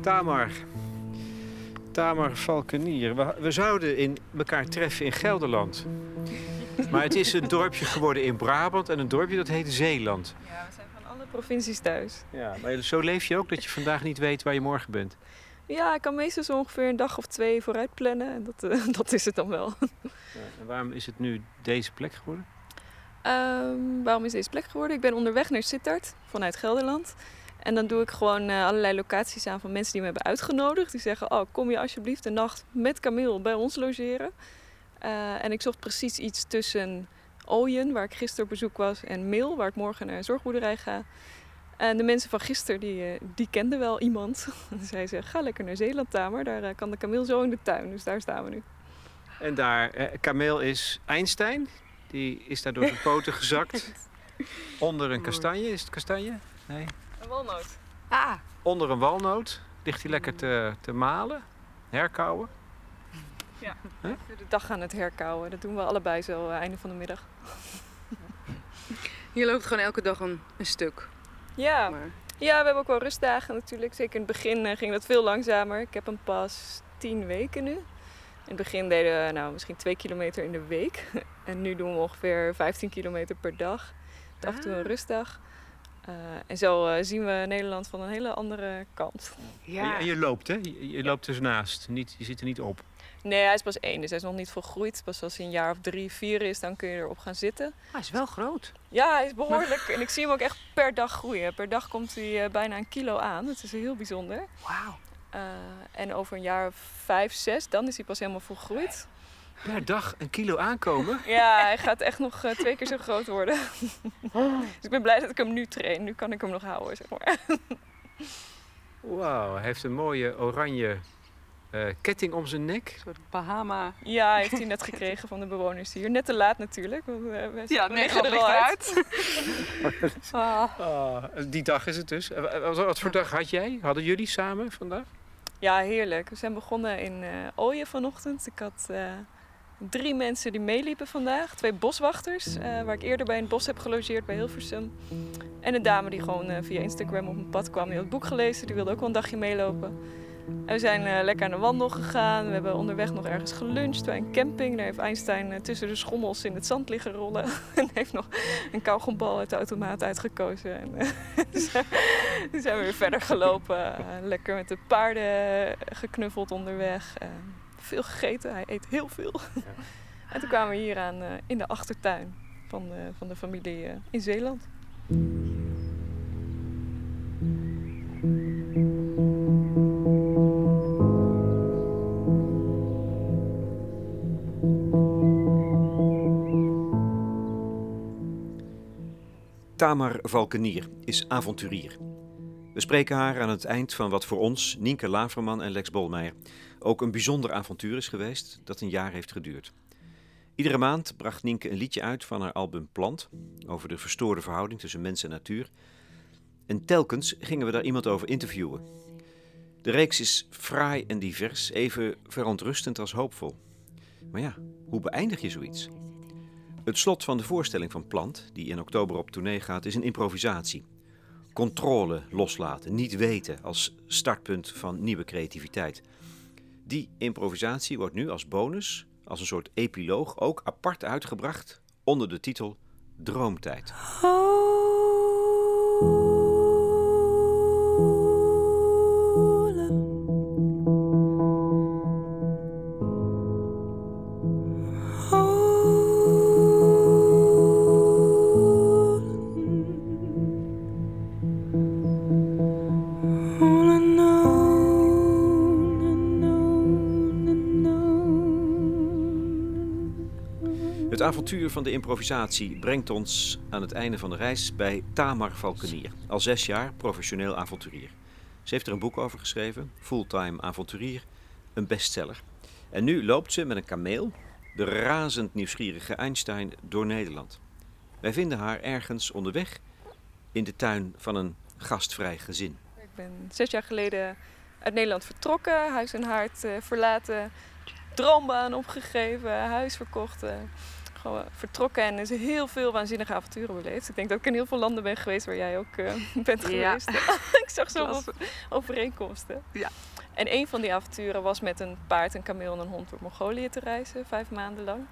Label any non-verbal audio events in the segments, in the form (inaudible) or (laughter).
Tamar. Tamar Valkenier. We, we zouden in elkaar treffen in Gelderland. Maar het is een dorpje geworden in Brabant en een dorpje dat heet Zeeland. Ja, we zijn van alle provincies thuis. Ja, maar zo leef je ook dat je vandaag niet weet waar je morgen bent. Ja, ik kan meestal zo ongeveer een dag of twee vooruit plannen. En dat, eh, (laughs) dat is het dan wel. En waarom is het nu deze plek geworden? Ehm, waarom is deze plek geworden? Ik ben onderweg naar Sittard vanuit Gelderland. En dan doe ik gewoon eh, allerlei locaties aan van mensen die me hebben uitgenodigd. Die zeggen, oh, kom je alsjeblieft een nacht met Camille bij ons logeren. Eh, en ik zocht precies iets tussen Ooyen, waar ik gisteren op bezoek was, en Meel, waar ik morgen naar een zorgboerderij ga. En de mensen van gisteren, die, eh, die kenden wel iemand. (laughs) Zij zei, ga lekker naar Zeeland, Tamer. Daar eh, kan de kameel zo in de tuin. Dus daar staan we nu. En daar, eh, kameel is Einstein. Die is daar door zijn poten gezakt. (laughs) Onder een kastanje. Is het kastanje? Nee. Een walnoot. Ah, Onder een walnoot ligt hij lekker te, te malen, herkauwen. Ja. De dag aan het herkauwen. Dat doen we allebei zo uh, einde van de middag. (laughs) je loopt gewoon elke dag een, een stuk. Ja. Maar, ja, we hebben ook wel rustdagen natuurlijk. Zeker in het begin eh, ging dat veel langzamer. Ik heb hem pas tien weken nu. In het begin deden we nou, misschien twee kilometer in de week. (laughs) En nu doen we ongeveer 15 kilometer per dag. Met af en toe een rustdag. Uh, en zo uh, zien we Nederland van een hele andere kant. ja. En je loopt, hè? Je, je loopt dus naast. Niet, je zit er niet op. Nee, hij is pas één, dus hij is nog niet volgroeid. Pas als hij een jaar of drie, vier is, dan kun je erop gaan zitten. hij is wel groot. Ja, hij is behoorlijk. En ik zie hem ook echt per dag groeien. Per dag komt hij uh, bijna een kilo aan. Dat is heel bijzonder. Wauw. Uh, en over een jaar of vijf, zes, dan is hij pas helemaal volgroeid. Per dag een kilo aankomen? Ja, hij gaat echt nog uh, twee keer zo groot worden. (laughs) dus ik ben blij dat ik hem nu train. Nu kan ik hem nog houden, zeg maar. Wauw, hij heeft een mooie oranje uh, ketting om zijn nek. Een soort Bahama. Ja, heeft hij net gekregen van de bewoners hier. Net te laat natuurlijk. Want uh, we ja, negen er al uit. ah. Ah, die dag is het dus. Wat, wat voor dag had jij? Hadden jullie samen vandaag? Ja, heerlijk. We zijn begonnen in uh, Ooyen vanochtend. Ik had drie mensen die meeliepen vandaag. Twee boswachters, waar ik eerder bij een bos heb gelogeerd bij Hilversum. En een dame die gewoon via Instagram op mijn pad kwam. Die had het boek gelezen. Die wilde ook wel een dagje meelopen. En we zijn uh, lekker aan de wandel gegaan. We hebben onderweg nog ergens geluncht bij een camping. Daar heeft Einstein uh, tussen de schommels in het zand liggen rollen. (laughs) en heeft nog een kauwgombal uit de automaat uitgekozen. En (laughs) uh, toen zijn we weer verder gelopen. lekker met de paarden geknuffeld onderweg. veel gegeten. Hij eet heel veel. (laughs) En toen kwamen we hier aan in de achtertuin van, van de familie in Zeeland. Tamar Valkenier is avonturier. We spreken haar aan het eind van wat voor ons, Nienke Laverman en Lex Bolmeijer, ook een bijzonder avontuur is geweest dat een jaar heeft geduurd. Iedere maand bracht Nienke een liedje uit van haar album Plant, over de verstoorde verhouding tussen mens en natuur. En telkens gingen we daar iemand over interviewen. De reeks is fraai en divers, even verontrustend als hoopvol. Maar ja, hoe beëindig je zoiets? Het slot van de voorstelling van Plant, die in oktober op tournee gaat, is een improvisatie. Controle loslaten, niet weten als startpunt van nieuwe creativiteit. Die improvisatie wordt nu als bonus, als een soort epiloog, ook apart uitgebracht onder de titel Droomtijd. Het avontuur van de improvisatie brengt ons aan het einde van de reis bij Tamar Valkenier. Al zes jaar professioneel avonturier. Ze heeft er een boek over geschreven, Fulltime Avonturier, een bestseller. En nu loopt ze met een kameel, de razend nieuwsgierige Einstein, door Nederland. Wij vinden haar ergens onderweg in de tuin van een gastvrij gezin. Ik ben zes jaar geleden uit Nederland vertrokken, huis en haard uh, verlaten. droombaan opgegeven, huis verkocht. Eh, gewoon vertrokken en is heel veel waanzinnige avonturen beleefd. Ik denk dat ik in heel veel landen ben geweest waar jij ook eh, (laughs) bent Ja. geweest. (laughs) ik zag zoveel overeenkomsten. Ja. En een van die avonturen was met een paard, een kameel en een hond door Mongolië te reizen, vijf maanden lang.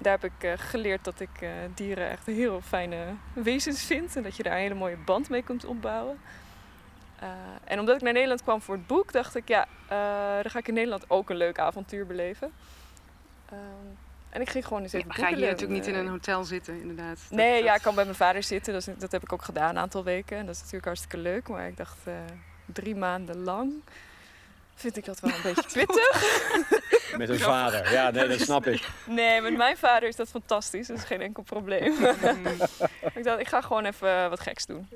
Daar heb ik eh, geleerd dat ik eh, dieren echt heel fijne wezens vind en dat je daar een hele mooie band mee kunt opbouwen. Eh, en omdat ik naar Nederland kwam voor het boek, dacht ik, ja, eh, dan ga ik in Nederland ook een leuk avontuur beleven. Ehm, en ik ging gewoon eens Ja, even maar ga je natuurlijk niet in een hotel zitten, inderdaad. Dat- Nee, dat- ja, ik kan bij mijn vader zitten. Dat, heb ik ook gedaan een aantal weken. En dat is natuurlijk hartstikke leuk. Maar ik dacht, eh, drie maanden lang vind ik dat wel een beetje (laughs) pittig. (laughs) Met een vader. Ja, nee, dat snap ik. Nee, met mijn vader is dat fantastisch. Dat is geen enkel probleem. (laughs) ik dacht, ik ga gewoon even wat geks doen.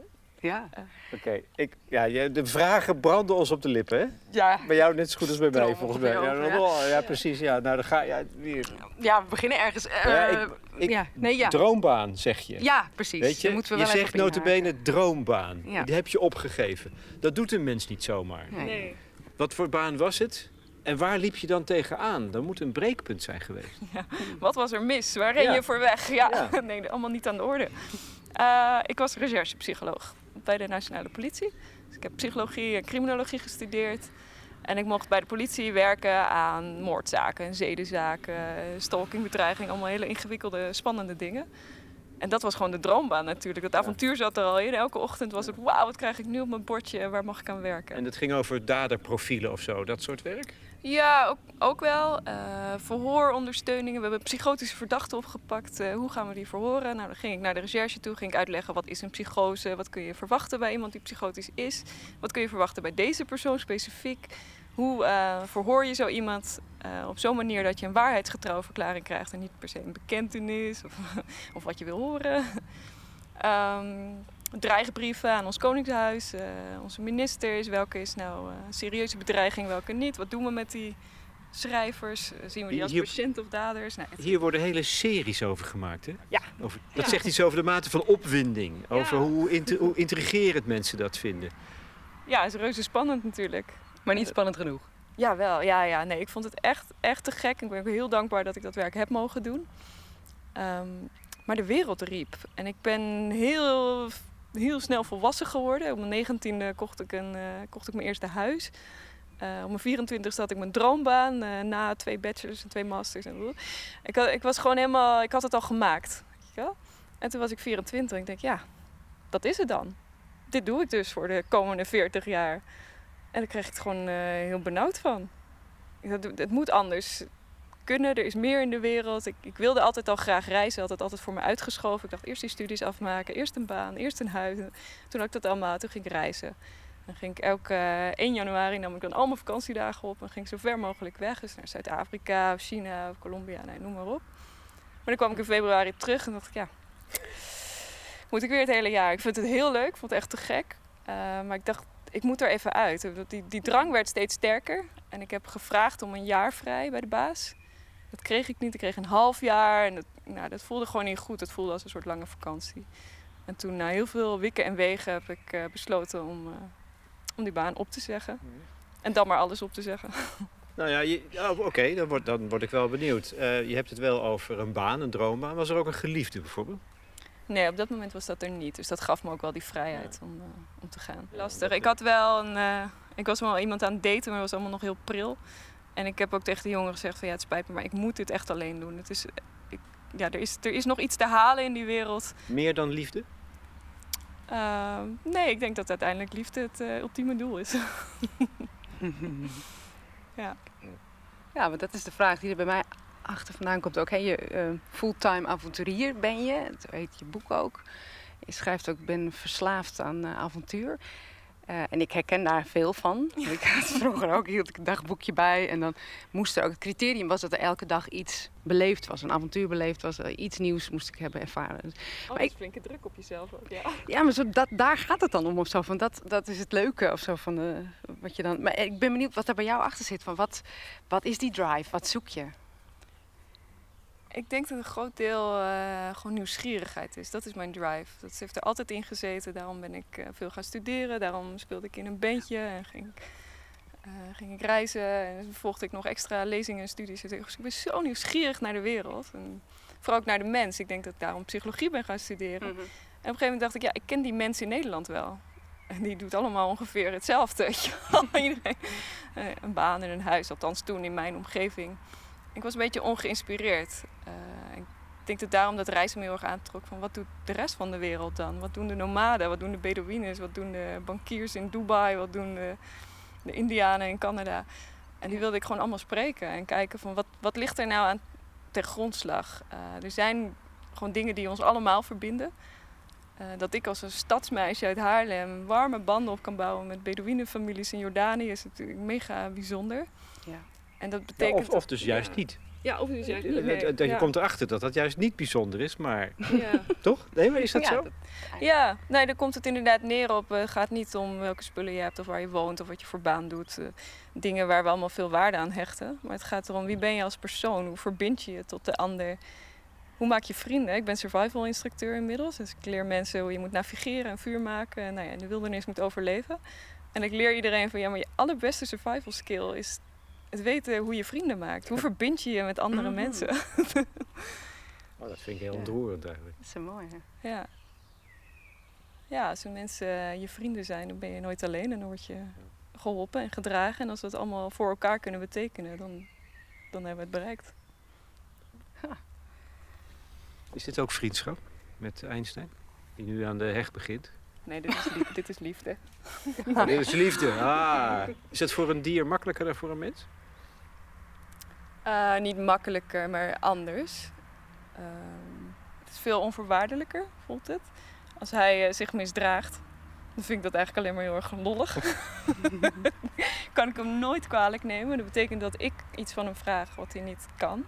Ja. Oké, ik ja, je- de vragen branden ons op de lippen, hè? Ja. Bij jou net zo goed als bij mij, Stromen volgens mij. Ja, over, ja, ja, precies. Ja, nou, dan ga ja, weer. ja, we beginnen ergens. eh, Ja, ik- ik- ja. Nee, ja. Droombaan, zeg je. ja, precies. Weet je, Daar moeten we je wel zegt op inhaken. notabene droombaan. Ja. Die heb je opgegeven. Dat doet een mens niet zomaar. Nee. Wat voor baan was het? En waar liep je dan tegenaan? Dat moet een breekpunt zijn geweest. Wat was er mis? Waar Ja. je voor weg? Ja, Ja. (laughs) nee, allemaal niet aan de orde. Eh, ik was recherchepsycholoog bij de Nationale Politie. Dus ik heb psychologie en criminologie gestudeerd. En ik mocht bij de politie werken aan moordzaken, zedenzaken, stalkingbedreiging. Allemaal hele ingewikkelde, spannende dingen. En dat was gewoon de droombaan natuurlijk. Dat avontuur zat er al in. Elke ochtend was het, wauw, wat krijg ik nu op mijn bordje? Waar mag ik aan werken? En het ging over daderprofielen of zo, dat soort werk? Ja, ook, wel. Eh, verhoorondersteuningen. We hebben psychotische verdachten opgepakt. Eh, hoe gaan we die verhoren? Nou, dan ging ik naar de recherche toe. Ging ik uitleggen wat is een psychose? Wat kun je verwachten bij iemand die psychotisch is? Wat kun je verwachten bij deze persoon specifiek? Hoe eh, verhoor je zo iemand op zo'n manier dat je een waarheidsgetrouwe verklaring krijgt en niet per se een bekentenis of, (laughs) of wat je wil horen? Ehm, dreigbrieven aan ons koningshuis, eh, onze ministers. Welke is nou eh, een serieuze bedreiging, welke niet? Wat doen we met die schrijvers? Eh, Zien we die als Hier- patiënt of daders? Nou, Hier worden hele series over gemaakt, hè? Ja. Over, dat Ja. zegt iets over de mate van opwinding. Over Ja. hoe, inter- hoe intrigerend mensen dat vinden. ja, is reuze spannend natuurlijk. Maar niet spannend genoeg. Ja, wel. Ja, ja. Nee, ik vond het echt, echt te gek. Ik ben ook heel dankbaar dat ik dat werk heb mogen doen. Ehm, maar de wereld riep. En ik ben heel, heel snel volwassen geworden. Op mijn negentiende kocht ik, een, eh, kocht ik mijn eerste huis. Eh, op mijn 24 had ik mijn droombaan. eh, na twee bachelors en twee masters. En ik, had, ik was gewoon helemaal... Ik had het al gemaakt. Weet je wel? En toen was ik 24. En ik denk, ja, dat is het dan. Dit doe ik dus voor de komende 40 jaar. En daar kreeg ik het gewoon heel benauwd van. Het moet anders kunnen. Er is meer in de wereld. Ik, ik wilde altijd al graag reizen. Had het altijd voor me uitgeschoven. Ik dacht eerst die studies afmaken. Eerst een baan. Eerst een huis. En Toen had ik dat allemaal. Toen ging ik reizen. Dan ging ik elke eh, 1 januari nam ik dan al mijn vakantiedagen op. En ging ik zo ver mogelijk weg. Dus naar Zuid-Afrika of China of Colombia. Nee, noem maar op. Maar dan kwam ik in februari terug. En dacht ik ja... Moet ik weer het hele jaar. Ik vind het heel leuk. Vond het echt te gek. Eh, maar ik dacht, ik moet er even uit. Die, die drang werd steeds sterker. En ik heb gevraagd om een jaar vrij bij de baas. Dat kreeg ik niet. Ik kreeg een half jaar. En dat, nou, dat voelde gewoon niet goed. Het voelde als een soort lange vakantie. En toen na heel veel wikken en wegen heb ik eh, besloten om, eh, om die baan op te zeggen. En dan maar alles op te zeggen. (laughs) Nou ja, oh, oké, dan, word, dan word ik wel benieuwd. Eh, je hebt het wel over een baan, een droombaan. Was er ook een geliefde bijvoorbeeld? Nee, op dat moment was dat er niet. Dus dat gaf me ook wel die vrijheid om, om te gaan. Lastig. Ik had wel een. ik was wel iemand aan het daten, maar het was allemaal nog heel pril. En ik heb ook tegen de jongen gezegd: van ja, het spijt me, maar ik moet dit echt alleen doen. Het is, ik, ja, er, is, er is nog iets te halen in die wereld. Meer dan liefde? Ehm, nee, ik denk dat uiteindelijk liefde het eh, ultieme doel is. (laughs) Ja. Ja, want dat is de vraag die er bij mij achter vandaan komt ook. Hè? Je eh, fulltime avonturier ben je, zo heet je boek ook. Je schrijft ook, ik ben verslaafd aan eh, avontuur. Eh, en ik herken daar veel van. Ik had (laughs) vroeger ook, hield ik een dagboekje bij. En dan moest er ook, het criterium was dat er elke dag iets beleefd was. Een avontuur beleefd was, eh, iets nieuws moest ik hebben ervaren. Oh, Maar is flinke druk op jezelf ook. Ja. ja, maar zo, dat, daar gaat het dan om of zo. Van dat, dat is het leuke of zo. Van, eh, wat je dan, maar ik ben benieuwd wat er bij jou achter zit. Van wat, wat is die drive? Wat zoek je? Ik denk dat een groot deel eh, gewoon nieuwsgierigheid is. Dat is mijn drive. Dat heeft er altijd in gezeten. Daarom ben ik eh, veel gaan studeren. Daarom speelde ik in een bandje en ging eh, ging ik reizen en vervolgde ik nog extra lezingen en studies. Dus ik ben zo nieuwsgierig naar de wereld. En vooral ook naar de mens. Ik denk dat ik daarom psychologie ben gaan studeren. Mhm. En op een gegeven moment dacht ik, ja, ik ken die mensen in Nederland wel. En die doet allemaal ongeveer hetzelfde. weet je wel. (laughs) Iedereen een baan en een huis, althans toen in mijn omgeving. Ik was een beetje ongeïnspireerd. Eh, ik denk dat daarom dat reizen me heel erg aantrok. Van wat doet de rest van de wereld dan? Wat doen de nomaden? Wat doen de Bedouines? Wat doen de bankiers in Dubai? Wat doen de, de Indianen in Canada? En die wilde ik gewoon allemaal spreken. En kijken van wat, wat ligt er nou aan ten grondslag? Eh, er zijn gewoon dingen die ons allemaal verbinden. Eh, dat ik als een stadsmeisje uit Haarlem warme banden op kan bouwen met Bedouinenfamilies in Jordanië is natuurlijk mega bijzonder. Ja. En dat Ja, betekent... of, of dus juist niet. Ja, of dus juist niet. Eh, nee. Je Ja. komt erachter dat dat juist niet bijzonder is, maar Ja. (laughs) toch? Nee, maar is dat Ja, zo? dat- ja, nee, daar komt het inderdaad neer op. eh, Het gaat niet om welke spullen je hebt of waar je woont of wat je voor baan doet. Eh, dingen waar we allemaal veel waarde aan hechten. Maar het gaat erom wie ben je als persoon? Hoe verbind je je tot de ander? Hoe maak je vrienden? Ik ben survival instructeur inmiddels. Dus ik leer mensen hoe je moet navigeren en vuur maken. En nou ja, in de wildernis moet overleven. En ik leer iedereen van ja, maar je allerbeste survival skill is het weten hoe je vrienden maakt. Hoe verbind je je met andere Mhm. mensen? (laughs) Oh, dat vind ik heel Ja. ontroerend eigenlijk. Dat is zo mooi. Hè? Ja. Ja, als de mensen eh, je vrienden zijn, dan ben je nooit alleen en dan word je geholpen en gedragen. En als we het allemaal voor elkaar kunnen betekenen, dan, dan hebben we het bereikt. Is dit ook vriendschap met Einstein? Die nu aan de heg begint. Nee, dit is, lie- dit is liefde. (laughs) Oh, dit is liefde. Ah. Is het voor een dier makkelijker dan voor een mens? Eh, niet makkelijker, maar anders. Ehm, het is veel onvoorwaardelijker, voelt het. Als hij eh, zich misdraagt, dan vind ik dat eigenlijk alleen maar heel erg lollig. (laughs) kan ik hem nooit kwalijk nemen. Dat betekent dat ik iets van hem vraag wat hij niet kan.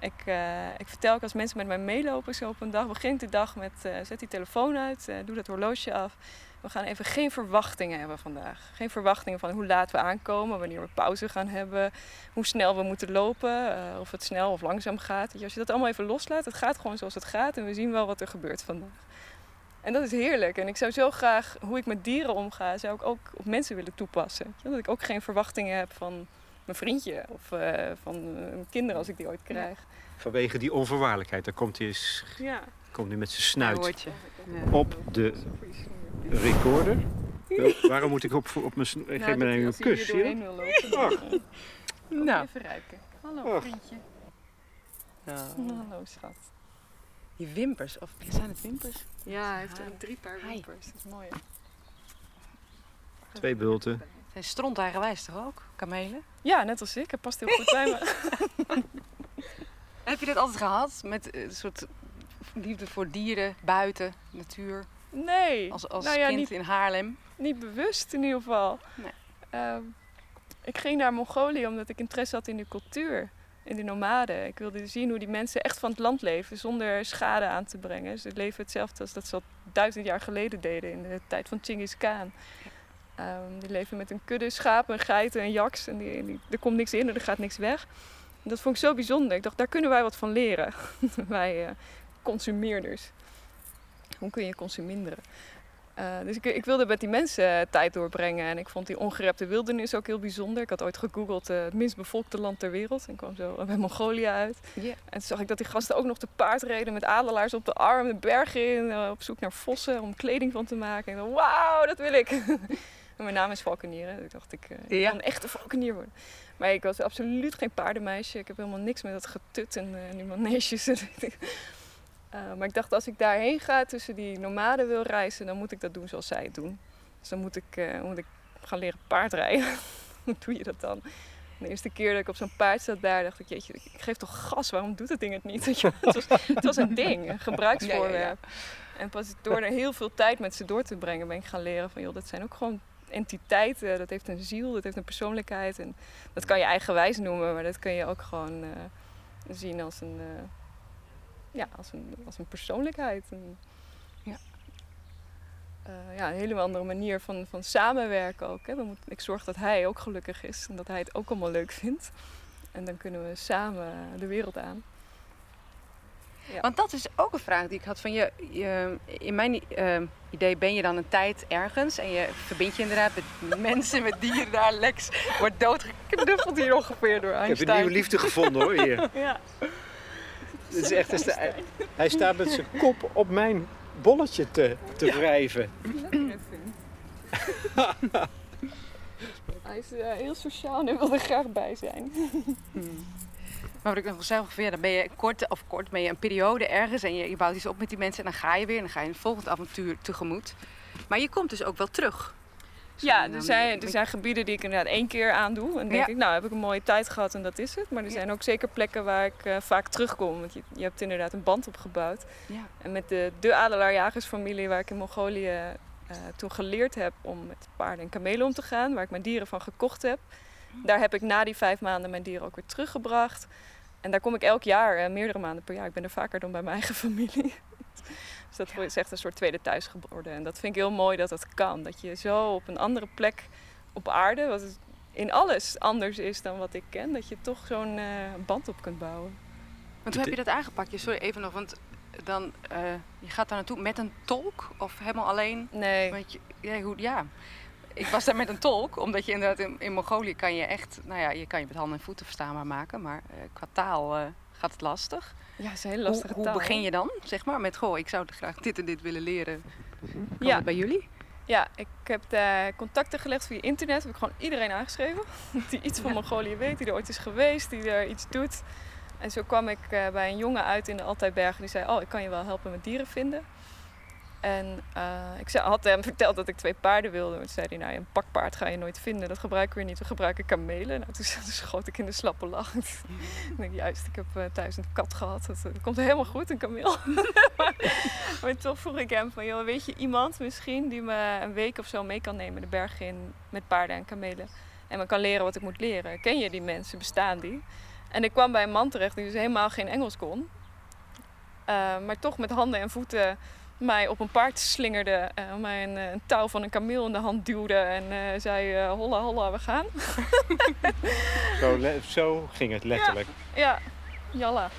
Ik, eh, ik vertel ook als mensen met mij meelopen zo op een dag, begint de dag met zet die telefoon uit, doe dat horloge af. We gaan even geen verwachtingen hebben vandaag. Geen verwachtingen van hoe laat we aankomen, wanneer we pauze gaan hebben, hoe snel we moeten lopen, eh, of het snel of langzaam gaat. Als je dat allemaal even loslaat, het gaat gewoon zoals het gaat en we zien wel wat er gebeurt vandaag. En dat is heerlijk. En ik zou zo graag hoe ik met dieren omga, zou ik ook op mensen willen toepassen. Dat ik ook geen verwachtingen heb van mijn vriendje of eh, van mijn kinderen als ik die ooit krijg. Vanwege die onvoorwaardelijkheid. Dan komt hij, eens- Ja. komt hij met zijn snuit op de recorder. Waarom moet ik op, op mijn? Ik geef me een kus. zie je dat? eh, Nou. Even ruiken. Hallo Ach. vriendje. Nou, (laughs) Hallo schat. die wimpers, of zijn het wimpers? Ja, hij heeft er drie paar Hi. wimpers. Dat is mooi. hè? Twee bulten. Zijn stront eigenwijs toch ook? Kamelen? Ja, net als ik. Hij past heel goed bij me. (laughs) Heb je dat altijd gehad? Met eh, een soort liefde voor dieren, buiten, natuur? Nee. Als, als nou ja, kind niet, in Haarlem? niet bewust in ieder geval. Nee. Ehm, ik ging naar Mongolië omdat ik interesse had in de cultuur. In de nomaden. Ik wilde zien hoe die mensen echt van het land leven zonder schade aan te brengen. Ze leven hetzelfde als dat ze al duizend jaar geleden deden in de tijd van Genghis Khan. Ehm, die leven met een kudde schapen, geiten en jaks. En die, die- er komt niks in en er gaat niks weg. En dat vond ik zo bijzonder. Ik dacht, daar kunnen wij wat van leren. (laughs) wij eh, consumeerders. Hoe kun je consuminderen? Eh, dus ik, ik wilde met die mensen eh, tijd doorbrengen. En ik vond die ongerepte wildernis ook heel bijzonder. Ik had ooit gegoogeld eh, het minst bevolkte land ter wereld. En kwam zo (laughs) bij Mongolië uit. En toen zag ik dat die gasten ook nog te paard reden met adelaars op de arm, de bergen in, op zoek naar vossen om kleding van te maken. En wauw, dat wil ik. (laughs) en mijn naam is Valkenier. Dus ik dacht, ik, ik Ja. wil een echte Valkenier worden. Maar ik was absoluut geen paardenmeisje. Ik heb helemaal niks met dat getut en, en die maneges. (laughs) Eh, maar ik dacht, als ik daarheen ga, tussen die nomaden wil reizen, dan moet ik dat doen zoals zij het doen. Dus dan moet ik, eh, moet ik gaan leren paardrijden. (laughs) Hoe doe je dat dan? De eerste keer dat ik op zo'n paard zat daar, dacht ik, jeetje, ik geef toch gas, waarom doet het ding het niet? (laughs) Het, was, het was een ding, een gebruiksvoorwerp. En pas door er heel veel tijd met ze door te brengen, ben ik gaan leren van, joh, dat zijn ook gewoon entiteiten. Dat heeft een ziel, dat heeft een persoonlijkheid. En dat kan je eigenwijs noemen, maar dat kun je ook gewoon eh, zien als een, ja, als een, als een persoonlijkheid. Een, Ja. eh, ja, een hele andere manier van, van samenwerken ook. Hè. We moeten, ik zorg dat hij ook gelukkig is en dat hij het ook allemaal leuk vindt. En dan kunnen we samen de wereld aan. Ja. Want dat is ook een vraag die ik had van je. je in mijn eh, idee ben je dan een tijd ergens en je verbindt je inderdaad met (laughs) mensen, met dieren daar. Lex wordt doodgeknuffeld hier ongeveer door Ik heb Einstein. een nieuwe liefde gevonden hoor hier. (laughs) Ja. Het is echt, het is de- hij staat met zijn kop op mijn bolletje te, te wrijven. (laughs) Hij is eh, heel sociaal en hij wil er graag bij zijn. Maar wat ik nog zeggen, van, ja, dan ben je kort of kort, ben je een periode ergens en je, je bouwt iets op met die mensen en dan ga je weer en dan ga je een volgend avontuur tegemoet. Maar je komt dus ook wel terug. Ja, er zijn, met- er zijn gebieden die ik inderdaad één keer aandoe. En denk Ja. ik, nou heb ik een mooie tijd gehad en dat is het. Maar er Ja. zijn ook zeker plekken waar ik eh, vaak terugkom. Want je, je hebt inderdaad een band opgebouwd. Ja. En met de, de adelaarjagersfamilie waar ik in Mongolië eh, toen geleerd heb om met paarden en kamelen om te gaan. Waar ik mijn dieren van gekocht heb. Daar heb ik na die vijf maanden mijn dieren ook weer teruggebracht. En daar kom ik elk jaar, eh, meerdere maanden per jaar. Ik ben er vaker dan bij mijn eigen familie. Dus dat is echt een soort tweede thuis geworden. En dat vind ik heel mooi dat dat kan. Dat je zo op een andere plek op aarde, wat in alles anders is dan wat ik ken, dat je toch zo'n eh, band op kunt bouwen. Want hoe heb je dat aangepakt? Ja, Sorry, even nog, want dan, eh, je gaat daar naartoe met een tolk of helemaal alleen? Nee, Want je, ja, hoe, ja, ik was daar met een tolk, omdat je inderdaad in, in Mongolië kan je echt, nou ja, je kan je met handen en voeten verstaanbaar maken, maar eh, qua taal eh, gaat het lastig. Ja, het is een hele Hoe, lastige hoe taal. begin je dan, zeg maar, met goh, ik zou graag dit en dit willen leren. Kan Ja. dat bij jullie? Ja, ik heb daar contacten gelegd via internet. Heb ik gewoon iedereen aangeschreven (laughs) die iets van Mongolië weet, die er ooit is geweest, die er iets doet. En zo kwam ik eh, bij een jongen uit in de Altijbergen die zei: Oh, ik kan je wel helpen met dieren vinden. En eh, ik zei, had hem (laughs) verteld dat ik twee paarden wilde. Toen zei hij: Nou, een pakpaard ga je nooit vinden. Dat gebruiken we niet. We gebruiken kamelen. Nou, toen, (laughs) schoot ik in de slappe lach. (laughs) juist, ik heb eh, thuis een kat gehad. Dat, eh, komt helemaal goed, een kameel. maar, toch vroeg ik hem van, joh, weet je iemand misschien die me een week of zo mee kan nemen de berg in met paarden en kamelen. En me kan leren wat ik moet leren. Ken je die mensen? Bestaan die? En ik kwam bij een man terecht die dus helemaal geen Engels kon. Maar toch met handen en voeten mij op een paard slingerde. eh, mij een, eh, een touw van een kameel in de hand duwde. En eh, zei, eh, holla holla, we gaan. (laughs) Zo, zo ging het letterlijk. Ja, jalla.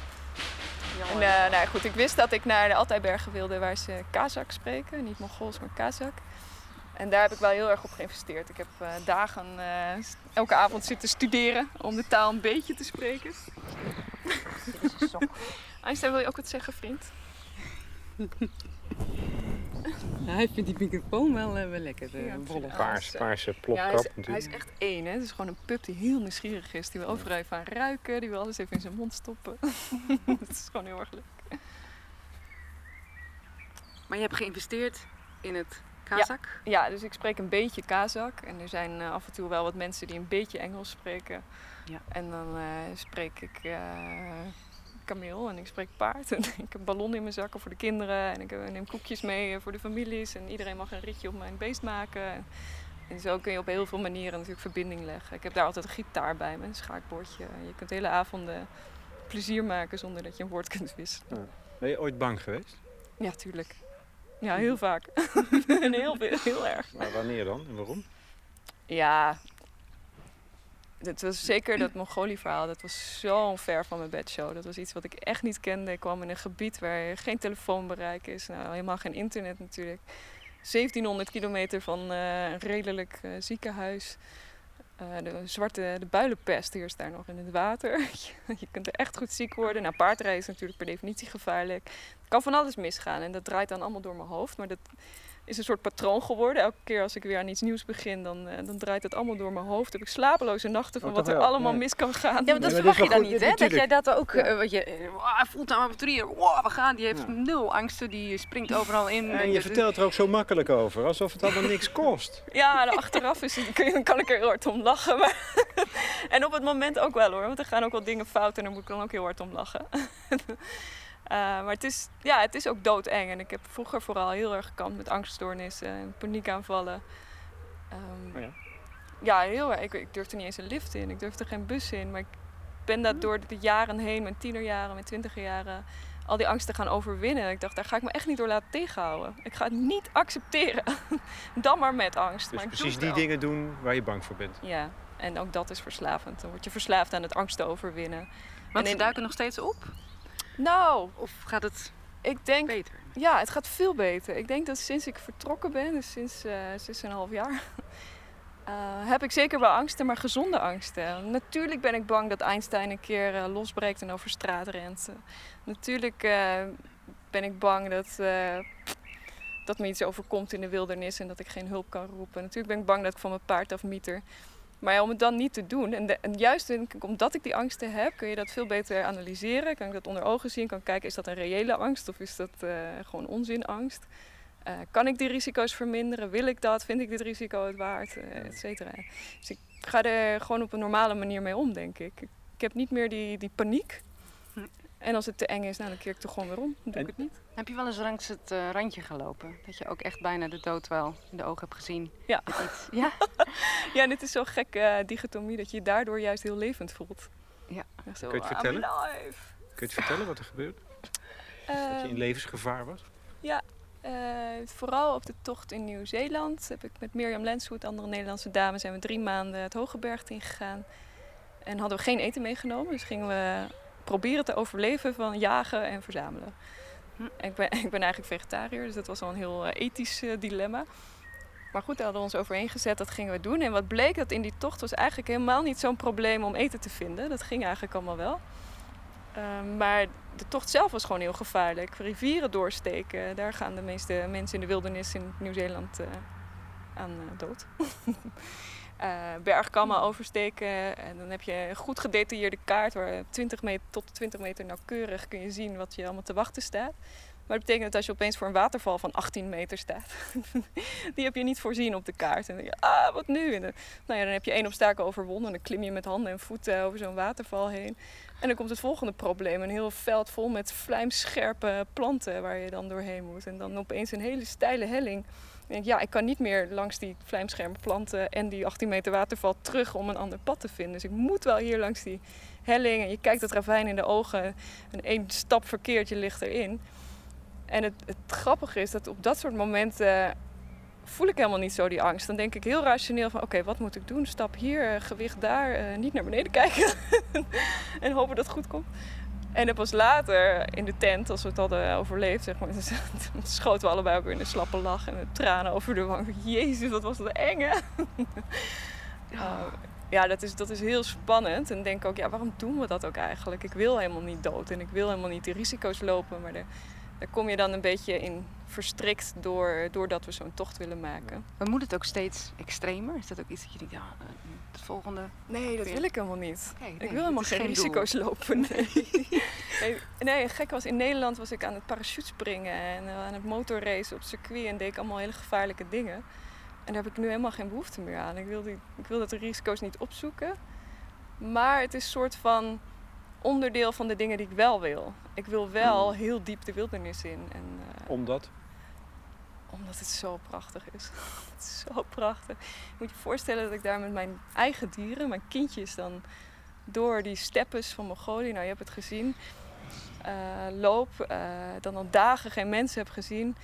En eh, nou ja, goed, ik wist dat ik naar de Altijbergen wilde waar ze Kazak spreken. Niet Mongols, maar Kazak. En daar heb ik wel heel erg op geïnvesteerd. Ik heb eh, dagen eh, elke avond zitten studeren om de taal een beetje te spreken. (laughs) Einstein, wil je ook wat zeggen, vriend? (laughs) hij vindt die microfoon wel, wel lekker. Ja. Ja, Paars, zo. paarse Ja, plopkap hij, is, hij is echt één, hè. Het is gewoon een pup die heel nieuwsgierig is. Die wil overal even aan ruiken. Die wil alles even in zijn mond stoppen. (laughs) Het is gewoon heel erg leuk. Maar je hebt geïnvesteerd in het Kazak. Ja, dus ik spreek een beetje Kazak. En er zijn eh, af en toe wel wat mensen die een beetje Engels spreken. Ja. En dan eh, spreek ik eh, kameel en ik spreek paard. En (laughs) ik heb ballonnen in mijn zakken voor de kinderen. En ik eh, neem koekjes mee eh, voor de families. En iedereen mag een ritje op mijn beest maken. En, zo kun je op heel veel manieren natuurlijk verbinding leggen. Ik heb daar altijd een gitaar bij me, een schaakbordje. Je kunt hele avonden plezier maken zonder dat je een woord (laughs) kunt wisselen. Ben je ooit bang geweest? Ja, tuurlijk. Ja, heel vaak. (laughs) en heel, heel erg. Maar wanneer dan en waarom? Ja, het was zeker dat Mongolië-verhaal. Dat was zo ver van mijn bedshow. Dat was iets wat ik echt niet kende. Ik kwam in een gebied waar geen telefoonbereik is. Nou, helemaal geen internet natuurlijk. 1700 kilometer van eh, een redelijk eh, ziekenhuis. Eh, de zwarte de builenpest heerst daar nog in het water. (laughs) je kunt er echt goed ziek worden. Nou, paardrijden is natuurlijk per definitie gevaarlijk. Het kan van alles misgaan en dat draait dan allemaal door mijn hoofd. Maar dat is een soort patroon geworden. Elke keer als ik weer aan iets nieuws begin, dan, eh, dan draait het allemaal door mijn hoofd. Heb ik slapeloze nachten van Oh, wat er wel? allemaal Ja. mis kan gaan. Ja, maar dat verwacht je dan goed, niet, hè? Dat jij dat ook, Ja. eh, wat je, wow, fulltime avonturier, wow, we gaan. Die heeft Ja. nul angsten, die springt overal in. En je vertelt er ook zo makkelijk over, alsof het allemaal niks kost. (laughs) Ja, nou, achteraf is het, kun je- dan kan ik er heel hard om lachen. Maar (laughs) en op het moment ook wel hoor, want er gaan ook wel dingen fout en daar moet ik dan ook heel hard om lachen. (laughs) Eh, maar het is, ja, het is ook doodeng. En ik heb vroeger vooral heel erg gekampt met angststoornissen en paniekaanvallen. Ehm, Oh ja. ja, heel erg. Ik, ik durfde niet eens een lift in, ik durfde geen bus in. Maar ik ben dat door de jaren heen, mijn tienerjaren, mijn twintigerjaren, al die angsten gaan overwinnen. En ik dacht, daar ga ik me echt niet door laten tegenhouden. Ik ga het niet accepteren. (laughs) Dan maar met angst. Dus maar precies die wel. dingen doen waar je bang voor bent. Ja, en ook dat is verslavend. Dan word je verslaafd aan het angst te overwinnen. Want En ze in- duiken nog steeds op? Nou, Of gaat het ik denk beter? Ja, het gaat veel beter. Ik denk dat sinds ik vertrokken ben, dus sinds eh 6,5 jaar, (laughs) eh, heb ik zeker wel angsten, maar gezonde angsten. Natuurlijk ben ik bang dat Einstein een keer eh, losbreekt en over straat rent. Natuurlijk ben ik bang dat, dat me iets overkomt in de wildernis en dat ik geen hulp kan roepen. Natuurlijk ben ik bang dat ik van mijn paard afmieter. Maar ja, om het dan niet te doen, en, de- en juist denk ik, omdat ik die angsten heb, kun je dat veel beter analyseren. Kan ik dat onder ogen zien, kan kijken, is dat een reële angst of is dat eh, gewoon onzinangst? Eh, kan ik die risico's verminderen? Wil ik dat? Vind ik dit risico het waard? Eh, et cetera. Dus ik ga er gewoon op een normale manier mee om, denk ik. Ik, ik heb niet meer die, die paniek. En als het te eng is, nou, dan keer ik toch gewoon weer om. Dan doe En- ik het niet. Heb je wel eens langs het eh, randje gelopen? Dat je ook echt bijna de dood wel in de ogen hebt gezien? Ja. (laughs) Ja? Ja, dit is zo'n gekke eh, dichotomie dat je je daardoor juist heel levend voelt. Ja. Echt zo, Kun je het I'm vertellen? Kun je het vertellen wat er gebeurt? Dat je in Ehm, levensgevaar was? Eh, vooral op de tocht in Nieuw-Zeeland heb ik met Mirjam Lenshoed, andere Nederlandse dame, zijn we drie maanden het Hogebergte ingegaan. En hadden we geen eten meegenomen, dus gingen we proberen te overleven van jagen en verzamelen. Hm. Ik, ben, (laughs) ik ben eigenlijk vegetariër, dus dat was al een heel eh, ethisch eh, dilemma. Maar goed, daar hadden we ons overheen gezet, dat gingen we doen. En wat bleek, dat in die tocht was eigenlijk helemaal niet zo'n probleem om eten te vinden. Dat ging eigenlijk allemaal wel. Ehm, maar de tocht zelf was gewoon heel gevaarlijk. Rivieren doorsteken, daar gaan de meeste mensen in de wildernis in Nieuw-Zeeland eh, aan dood. (laughs) Eh, bergkammen oversteken en dan heb je een goed gedetailleerde kaart waar 20 meter tot 20 meter nauwkeurig kun je zien wat je allemaal te wachten staat. Maar dat betekent dat als je opeens voor een waterval van 18 meter staat, (laughs) die heb je niet voorzien op de kaart. En dan denk je, ah, wat nu? Dan, nou ja, dan heb je één obstakel overwonnen en dan klim je met handen en voeten over zo'n waterval heen. En dan komt het volgende probleem. Een heel veld vol met vlijmscherpe planten waar je dan doorheen moet. En dan opeens een hele steile helling. Denk, ja, ik kan niet meer langs die vlijmscherpe planten en die 18 meter waterval terug om een ander pad te vinden. Dus ik moet wel hier langs die helling. En je kijkt het ravijn in de ogen. En één stap verkeerd, je ligt erin. En het, het grappige is dat op dat soort momenten voel ik helemaal niet zo die angst. Dan denk ik heel rationeel van oké, wat moet ik doen? Stap hier, eh, gewicht daar, eh, niet naar beneden kijken. (laughs) en hopen dat het goed komt. En dan pas later in de tent, als we het hadden overleefd, zeg maar, (laughs) dan schoten we allebei ook weer in een slappe lach en tranen over de wang. Jezus, wat was dat eng, hè? Uh, ja, dat is, dat is heel spannend. En denk ook, ja, waarom doen we dat ook eigenlijk? Ik wil helemaal niet dood en ik wil helemaal niet die risico's lopen. Maar daar, daar kom je dan een beetje in verstrikt door, doordat we zo'n tocht willen maken. Maar moet het ook steeds extremer? Is dat ook iets dat je denkt, ja, eh, het volgende... Nee, dat wil ik helemaal niet. Nee, Ik wil helemaal geen, doel. risico's (laughs) lopen. Nee. nee, nee, gek was in Nederland was ik aan het parachutespringen en eh, aan het motorracen op circuit en deed ik allemaal hele gevaarlijke dingen. En daar heb ik nu helemaal geen behoefte meer aan. Ik wil, die, ik wil dat de risico's niet opzoeken. Maar het is een soort van onderdeel van de dingen die ik wel wil. Ik wil wel heel diep de wildernis in. En, eh, Omdat? omdat het zo prachtig is. (laughs) het is zo prachtig. Je moet je voorstellen dat ik daar met mijn eigen dieren, mijn kindjes dan, door die steppes van Mongolië, nou je hebt het gezien, eh, loop. eh, dan al dagen geen mensen heb gezien.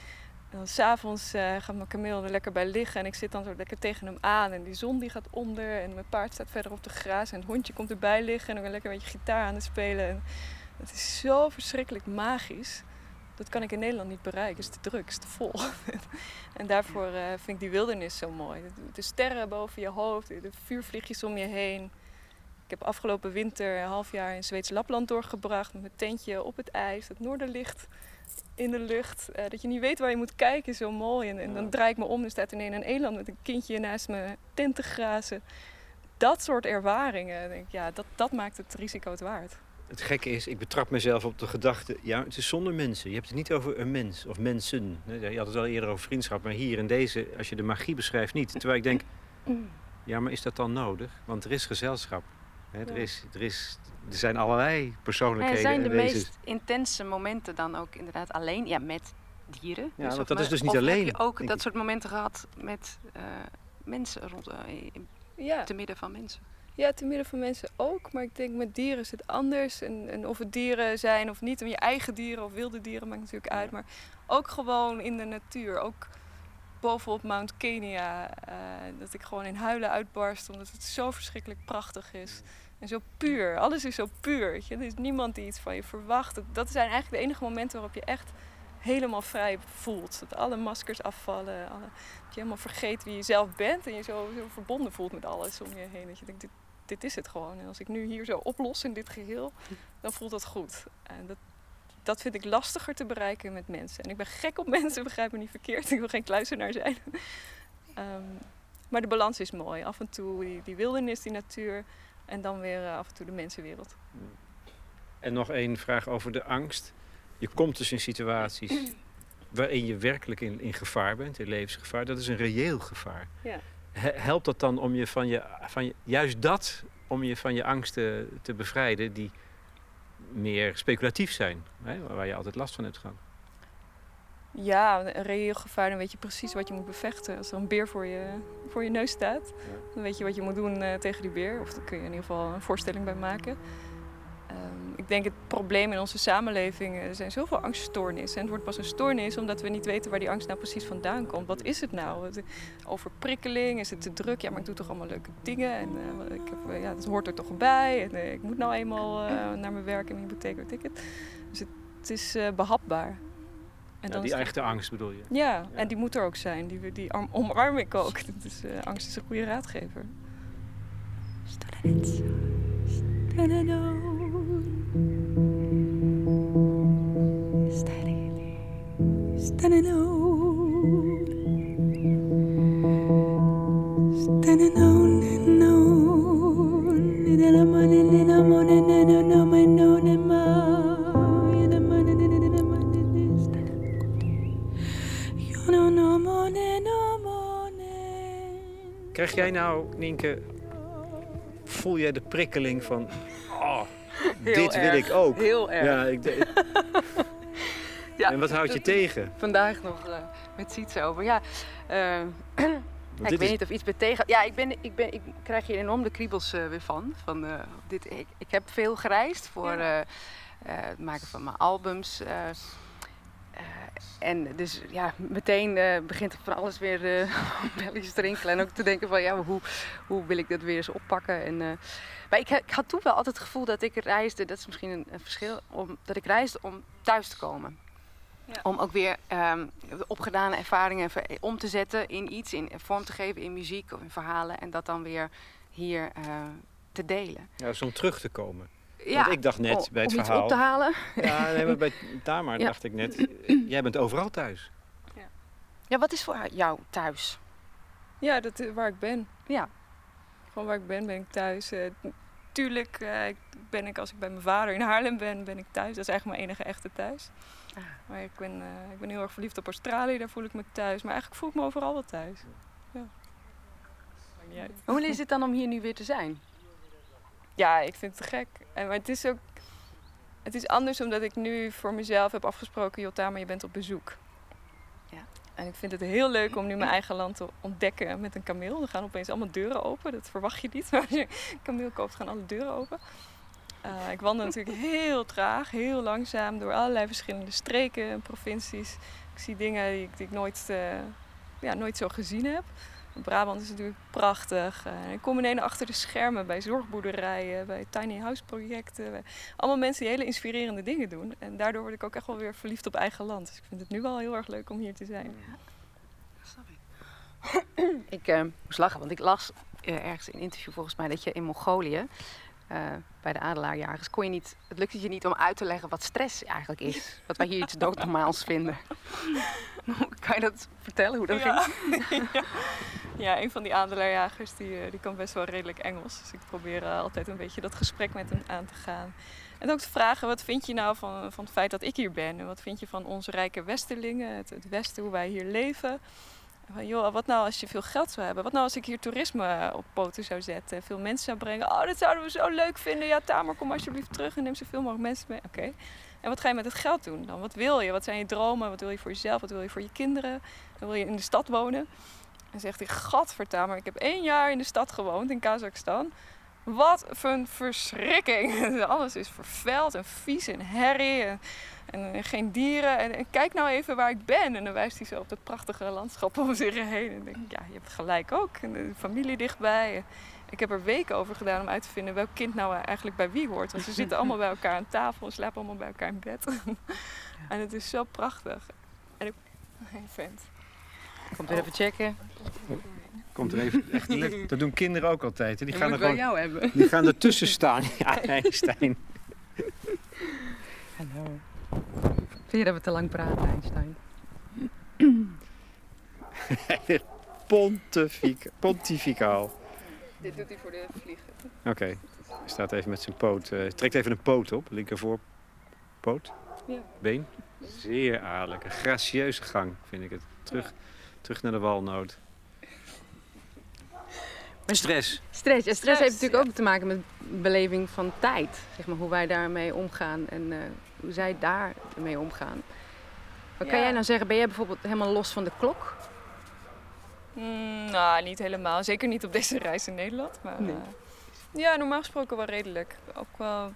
En dan s'avonds uh, gaat mijn kameel er lekker bij liggen en ik zit dan zo lekker tegen hem aan. En die zon die gaat onder en mijn paard staat verder op de gras en het hondje komt erbij liggen en ben lekker een beetje gitaar aan het spelen. En het is zo verschrikkelijk magisch. Dat kan ik in Nederland niet bereiken. Het is te druk, het is te vol. (laughs) en daarvoor uh, vind ik die wildernis zo mooi. De, de, sterren boven je hoofd, de vuurvliegjes om je heen. Ik heb afgelopen winter een half jaar in Zweeds Lapland doorgebracht met mijn tentje op het ijs, het noorderlicht in de lucht. Uh, dat je niet weet waar je moet kijken, zo mooi. En, en dan draai ik me om en staat ineens een eland met een kindje naast mijn tent te grazen. Dat soort ervaringen, denk ik, ja, dat, dat maakt het risico het waard. Het gekke is, ik betrap mezelf op de gedachte, ja, het is zonder mensen. Je hebt het niet over een mens of mensen. Je had het al eerder over vriendschap, maar hier in deze, als je de magie beschrijft, niet. Terwijl ik denk, ja, maar is dat dan nodig? Want er is gezelschap. Hè, er, is, er, is, er zijn allerlei persoonlijkheden. En zijn de en meest intense momenten dan ook inderdaad alleen? Ja, met dieren. Ja, dus want dat is me- dus niet of alleen, heb je ook dat ik. soort momenten gehad met uh, mensen rond, uh, Ja. te midden van mensen? Ja, te midden van mensen ook. Maar ik denk met dieren is het anders. En, en of het dieren zijn of niet. En je eigen dieren of wilde dieren maakt natuurlijk uit. Maar ook gewoon in de natuur. Ook bovenop Mount Kenia. Uh, dat ik gewoon in huilen uitbarst. Omdat het zo verschrikkelijk prachtig is. En zo puur. Alles is zo puur. Je? Er is niemand die iets van je verwacht. Dat zijn eigenlijk de enige momenten waarop je echt helemaal vrij voelt. Dat alle maskers afvallen. Alle, dat je helemaal vergeet wie je zelf bent. En je zo, zo verbonden voelt met alles om je heen. Dat je denkt, dit, dit is het gewoon. En als ik nu hier zo oplos in dit geheel, dan voelt dat goed. En dat, dat vind ik lastiger te bereiken met mensen. En ik ben gek op (laughs) mensen, begrijp me niet verkeerd. Ik wil geen kluizenaar zijn. um, maar de balans is mooi. Af en toe die wildernis, die natuur. En dan weer uh, af en toe de mensenwereld. En nog één vraag over de angst. Je komt dus in situaties (clears throat) waarin je werkelijk in, in gevaar bent, in levensgevaar. Dat is een reëel gevaar. Ja. Helpt dat dan om je van je, van je, juist dat, om je van je angsten te bevrijden, die meer speculatief zijn, hè, waar je altijd last van hebt gehad? Ja, een reëel gevaar, dan weet je precies wat je moet bevechten. Als er een beer voor je, voor je neus staat, dan weet je wat je moet doen uh, tegen die beer. Of daar kun je in ieder geval een voorstelling bij maken. Um, ik denk het probleem in onze samenleving, er zijn zoveel angststoornissen. En het wordt pas een stoornis omdat we niet weten waar die angst nou precies vandaan komt. Wat is het nou? Overprikkeling? Is het te druk? Ja, maar ik doe toch allemaal leuke dingen. En uh, ik heb, uh, ja, dat hoort er toch bij. En, ik moet nou eenmaal naar mijn werk en mijn hypotheek, weet ik het. Dus het, het is behapbaar. En ja, die echte angst bedoel je? Ja, ja, en die moet er ook zijn. Die, die omarm ik ook. (laughs) Dus, angst is een goede raadgever. Standing alone, Nienke, voel jij de prikkeling van, oh, dit wil ik ook? Heel erg. Ja, ik, Ja, en wat houdt je tegen? Vandaag nog uh, met Siets over. Ja, (clears throat) uh, ja ik weet is... niet of iets betegen. Ja, ik, ben, ik, ben, ik krijg hier enorm de kriebels uh, weer van. van dit, ik, ik heb veel gereisd voor ja. het maken van mijn albums. En dus ja, meteen begint er van alles weer (laughs) belletjes te rinkelen. En ook te denken van ja, hoe, hoe wil ik dat weer eens oppakken? En, maar ik, ik, had toen wel altijd het gevoel dat ik reisde, dat is misschien een, een verschil, om, dat ik reisde om thuis te komen. Ja. Om ook weer um, opgedane ervaringen om te zetten in iets, in vorm te geven in muziek of in verhalen. En dat dan weer hier uh, te delen. Ja, dus om terug te komen. Ja, Want ik dacht net bij het om verhaal. op te halen. Ja, nee, maar bij (laughs) Tamar ja. dacht ik net, (clears throat) jij bent overal thuis. Ja. ja, wat is voor jou thuis? Ja, dat, waar ik ben. Ja. Gewoon waar ik ben, ben ik thuis. Uh, tuurlijk uh, ben ik, als ik bij mijn vader in Haarlem ben, ben ik thuis. Dat is eigenlijk mijn enige echte thuis. Ah. Maar ik ben, uh, ik ben heel erg verliefd op Australië, daar voel ik me thuis. Maar eigenlijk voel ik me overal wel thuis. Ja. Niet uit. Hoe is het dan om hier nu weer te zijn? Ja, ik vind het te gek. En, maar het is ook... Het is anders omdat ik nu voor mezelf heb afgesproken... Jota, maar je bent op bezoek. Ja. En ik vind het heel leuk om nu mijn eigen land te ontdekken met een kameel. Er gaan opeens allemaal deuren open. Dat verwacht je niet. (laughs) Maar als je een kameel koopt, gaan alle deuren open. Uh, ik wandel natuurlijk heel traag, heel langzaam door allerlei verschillende streken en provincies. Ik zie dingen die ik, die ik nooit, uh, ja, nooit zo gezien heb. Brabant is natuurlijk prachtig. Uh, ik kom ineens achter de schermen bij zorgboerderijen, bij tiny house projecten. Bij allemaal mensen die hele inspirerende dingen doen. En daardoor word ik ook echt wel weer verliefd op eigen land. Dus ik vind het nu wel heel erg leuk om hier te zijn. Ja. Snap ik. (clears throat) ik moest lachen, want ik las ergens in een interview volgens mij dat je in Mongolië uh, bij de adelaarjagers kon je niet, het lukte je niet om uit te leggen wat stress eigenlijk is. (laughs) Wat wij hier iets doodnormaals vinden. (laughs) (laughs) kan je dat vertellen hoe dat ja. ging? (laughs) ja. ja, een van die adelaarjagers die, die kan best wel redelijk Engels. Dus ik probeer uh, altijd een beetje dat gesprek met hem aan te gaan. En ook te vragen, wat vind je nou van, van het feit dat ik hier ben? En wat vind je van onze rijke westerlingen, het, het Westen, hoe wij hier leven? Van, joh, wat nou als je veel geld zou hebben? Wat nou als ik hier toerisme op poten zou zetten? Veel mensen zou brengen. Oh, dat zouden we zo leuk vinden. Ja, Tamer, kom alsjeblieft terug en neem zoveel mogelijk mensen mee. Oké. En wat ga je met het geld doen dan? Wat wil je? Wat zijn je dromen? Wat wil je voor jezelf? Wat wil je voor je kinderen? Dan wil je in de stad wonen. En zegt hij, gadvertamer, ik heb één jaar in de stad gewoond, in Kazachstan. Wat een verschrikking. (laughs) Alles is vervuild en vies en herrie. En en geen dieren. En, en, kijk nou even waar ik ben. En dan wijst hij zo op dat prachtige landschap om zich heen. En denk ik, ja, je hebt gelijk ook. En de familie dichtbij. Ik heb er weken over gedaan om uit te vinden welk kind nou eigenlijk bij wie hoort. Want ze zitten allemaal bij elkaar aan tafel en slapen allemaal bij elkaar in bed. en het is zo prachtig. En ik... Hey, vent. Komt weer even checken. Komt er even echt (laughs) Dat doen kinderen ook altijd. hè. Die gaan er gewoon jou hebben. die gaan ertussen staan. (laughs) Ja, nee, Stijn. Hallo. Vind je dat we te lang praten, Einstein? (laughs) Pontific, pontificaal. Dit doet hij voor de vliegen. Oké, hij staat even met zijn poot. eh, trekt even een poot op, linkervoor poot. Ja. Been. Zeer aardig. Een gracieuze gang, vind ik het. Terug, terug naar de walnoot. Stress. Stress. Ja, stress Stress, heeft natuurlijk ja. ook te maken met beleving van tijd. Zeg maar, hoe wij daarmee omgaan en eh, hoe zij daarmee omgaan. Wat kan jij nou zeggen? Ben jij bijvoorbeeld helemaal los van de klok? Mm, nou, niet helemaal. Zeker niet op deze reis in Nederland. Maar Nee. eh, ja, normaal gesproken wel redelijk. Ook wel,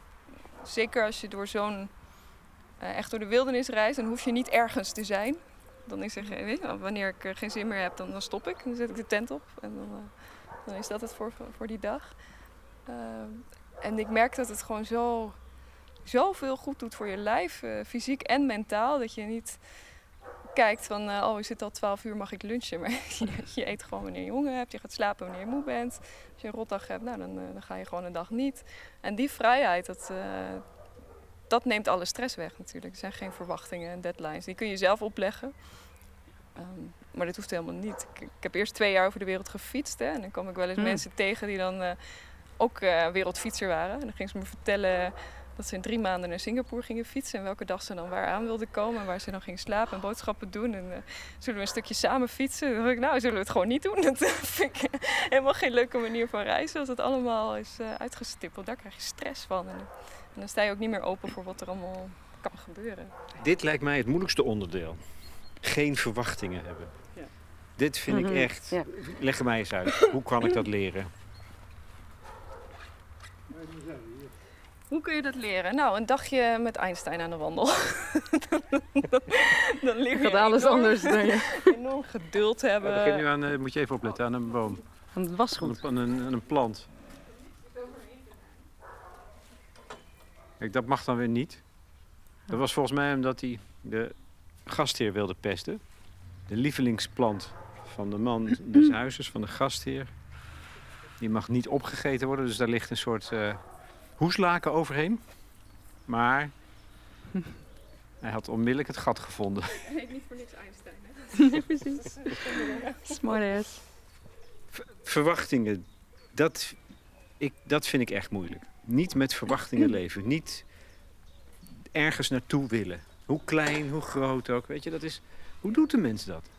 zeker als je door zo'n, eh, echt door de wildernis reist, dan hoef je niet ergens te zijn. Dan is er, geen- weet je, wanneer ik eh, geen zin meer heb, dan, dan stop ik. Dan zet ik de tent op en dan, eh, dan is dat het voor, voor die dag. Eh, en ik merk dat het gewoon zo, zoveel goed doet voor je lijf, fysiek en mentaal. Dat je niet kijkt van, eh, oh, je zit al 12 uur, mag ik lunchen? (laughs) Maar je, je eet gewoon wanneer je honger hebt, je gaat slapen wanneer je moe bent. Als je een rotdag hebt, nou, dan, eh, dan ga je gewoon een dag niet. En die vrijheid, dat, eh, dat neemt alle stress weg natuurlijk. Er zijn geen verwachtingen en deadlines. Die kun je zelf opleggen. Ehm, maar dat hoeft helemaal niet. Ik, ik heb eerst twee jaar over de wereld gefietst. Hè, en dan kwam ik wel eens Hmm. mensen tegen die dan ook wereldfietser waren. En dan gingen ze me vertellen dat ze in drie maanden naar Singapore gingen fietsen. En welke dag ze dan waar aan wilden komen. En waar ze dan gingen slapen en boodschappen doen. En eh, zullen we een stukje samen fietsen? Dan dacht ik, nou, zullen we het gewoon niet doen? (laughs) Dat vind ik helemaal geen leuke manier van reizen. Als het allemaal is eh, uitgestippeld. Daar krijg je stress van. En, en dan sta je ook niet meer open voor wat er allemaal kan gebeuren. Dit lijkt mij het moeilijkste onderdeel. Geen verwachtingen hebben. Ja. Dit vind Mhm, ik echt. ja. Leg er mij eens uit. Hoe kan ik dat leren? Hoe kun je dat leren? Nou, een dagje met Einstein aan de wandel. (laughs) dan, dan leer je Gaat alles enorm- anders dan (laughs) je. enorm geduld hebben. beginnen nu aan, eh, moet je even opletten, aan een boom. Van het Aan wasgoed. een, aan een, aan een plant. Kijk, dat mag dan weer niet. Dat was volgens mij omdat hij de gastheer wilde pesten. De lievelingsplant van de man (clears throat) des huizes, van de gastheer. Die mag niet opgegeten worden, dus daar ligt een soort eh, hoeslaken overheen. Maar hij had onmiddellijk het gat gevonden. (laughs) heet niet voor niks Einstein, hè? (laughs) Precies. Verwachtingen, dat, ik, dat vind ik echt moeilijk. Niet met verwachtingen (laughs) leven. Niet ergens naartoe willen. Hoe klein, hoe groot ook. Weet je, dat is. Hoe doet de mens dat?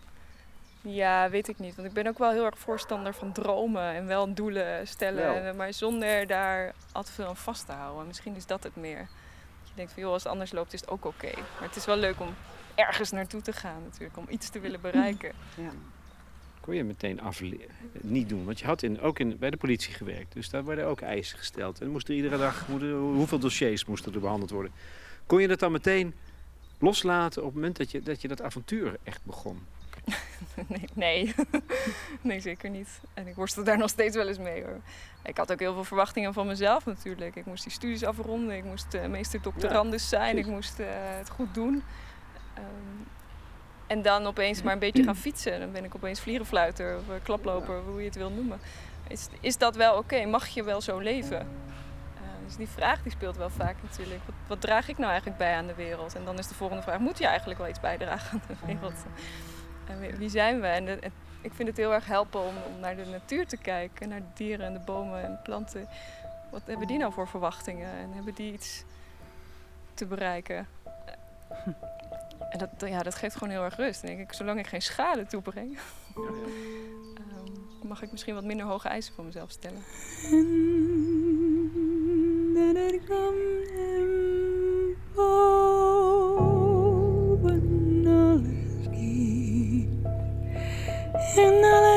Ja, weet ik niet. Want ik ben ook wel heel erg voorstander van dromen en wel doelen stellen. Maar zonder daar al te veel aan vast te houden. Misschien is dat het meer. Dat je denkt van joh, als het anders loopt is het ook oké. Maar het is wel leuk om ergens naartoe te gaan natuurlijk. Om iets te willen (laughs) bereiken. Kon je meteen afle- niet doen. Want je had in, ook in, bij de politie gewerkt. Dus daar werden ook eisen gesteld. En moesten iedere dag, hoeveel dossiers moesten er behandeld worden. Kon je dat dan meteen loslaten op het moment dat je dat, je dat avontuur echt begon? (laughs) Nee, nee. (laughs) nee, zeker niet. En ik worstel daar nog steeds wel eens mee hoor. Ik had ook heel veel verwachtingen van mezelf natuurlijk. Ik moest die studies afronden, ik moest uh, meester doctorandus zijn, ik moest uh, het goed doen. Um, en dan opeens maar een beetje gaan (clears throat) fietsen. Dan ben ik opeens vlierenfluiter of uh, klaploper, hoe je het wil noemen. Is, is dat wel oké? Okay? Mag je wel zo leven? Dus die vraag die speelt wel vaak natuurlijk. Wat, wat, draag ik nou eigenlijk bij aan de wereld? En dan is de volgende vraag, moet je eigenlijk wel iets bijdragen aan de wereld? En wie zijn we? En de, het, ik vind het heel erg helpen om, om, naar de natuur te kijken, naar de dieren en de bomen en planten. Wat hebben die nou voor verwachtingen? En hebben die iets te bereiken? En dat, ja, dat geeft gewoon heel erg rust. En denk ik, zolang ik geen schade toebreng, ja, ja. um, mag ik misschien wat minder hoge eisen voor mezelf stellen. En dat ik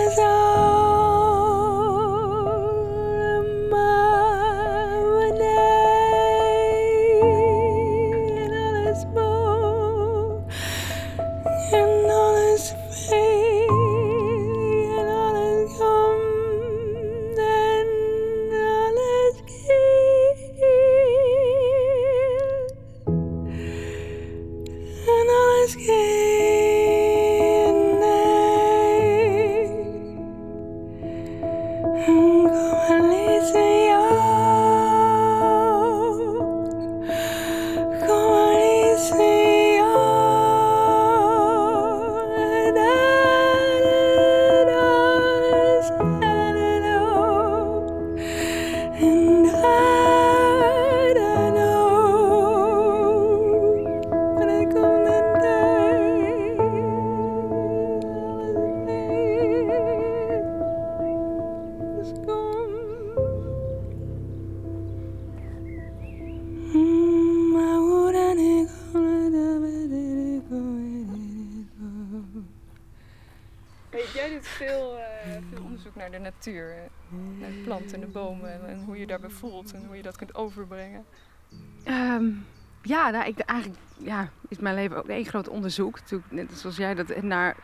eh, veel onderzoek naar de natuur. eh, Naar de planten en de bomen en, hoe je daarbij voelt en hoe je dat kunt overbrengen. Ehm, ja, nou, ik, eigenlijk ja, is mijn leven ook één groot onderzoek. Net zoals jij dat naar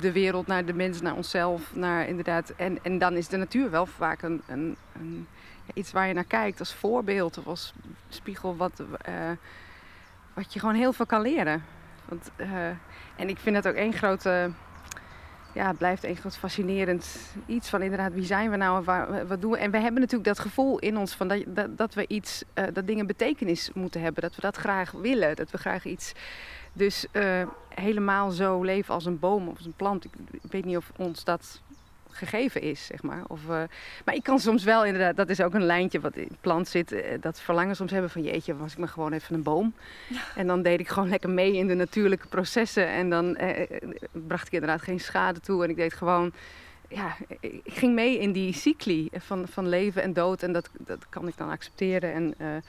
de wereld, naar de mens, naar onszelf, naar inderdaad. En, en dan is de natuur wel vaak een, een, een, iets waar je naar kijkt als voorbeeld of als spiegel, wat, eh, wat je gewoon heel veel kan leren. Want, en ik vind het ook één grote. Ja, het blijft één groot fascinerend iets van inderdaad, wie zijn we nou en waar, wat doen we? En we hebben natuurlijk dat gevoel in ons van dat, dat, dat we iets, eh, dat dingen betekenis moeten hebben. Dat we dat graag willen, dat we graag iets... Dus eh, helemaal zo leven als een boom of als een plant. Ik weet niet of ons dat gegeven is, zeg maar. Of, eh, maar ik kan soms wel inderdaad, dat is ook een lijntje wat in plant zit, eh, dat verlangen soms hebben van jeetje, was ik maar gewoon even een boom. En dan deed ik gewoon lekker mee in de natuurlijke processen en dan eh, bracht ik inderdaad geen schade toe en ik deed gewoon, ja, ik ik ging mee in die cycli van, van leven en dood en dat, dat kan ik dan accepteren. En,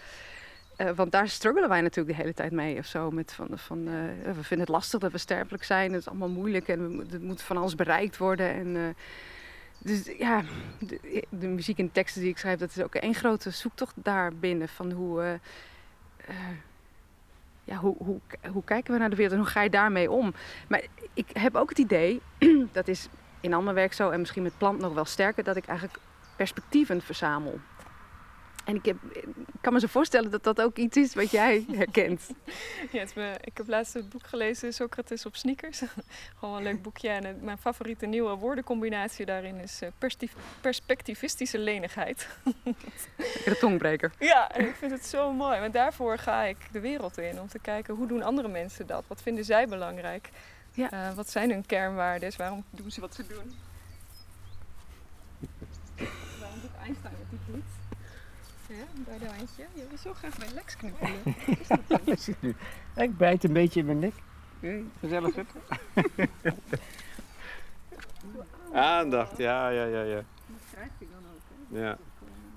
eh, want daar struggelen wij natuurlijk de hele tijd mee of zo. Met van, van, eh, we vinden het lastig dat we sterfelijk zijn. Het is allemaal moeilijk en er moet van alles bereikt worden. En, eh, dus ja, de, de muziek en de teksten die ik schrijf, dat is ook één grote zoektocht daarbinnen. Van hoe, ja, hoe, hoe, hoe kijken we naar de wereld en hoe ga je daarmee om? Maar ik heb ook het idee, (clears throat) dat is in ander werk zo en misschien met plant nog wel sterker, dat ik eigenlijk perspectieven verzamel. En ik, heb, ik kan me zo voorstellen dat dat ook iets is wat jij (laughs) herkent. Ja, het me- ik heb laatst het boek gelezen, Socrates op sneakers. (laughs) Gewoon een leuk boekje. En het- mijn favoriete nieuwe woordencombinatie daarin is eh, perspectivistische lenigheid. De tongbreker. Ja, en ik vind het zo mooi. Want daarvoor ga ik de wereld in. Om te kijken, hoe doen andere mensen dat? Wat vinden zij belangrijk? Ja. Eh, wat zijn hun kernwaarden? Waarom doen ze wat ze doen? Waarom doet Einstein wat hij doet? Ja, bij de handje. Je wil zo graag bij Lex knuffelen. (laughs) Ik bijt een beetje in mijn nek. Gezellig zitten. (laughs) Aandacht, ja, ja, ja, ja. Dat krijgt hij dan ook. Hè? ja.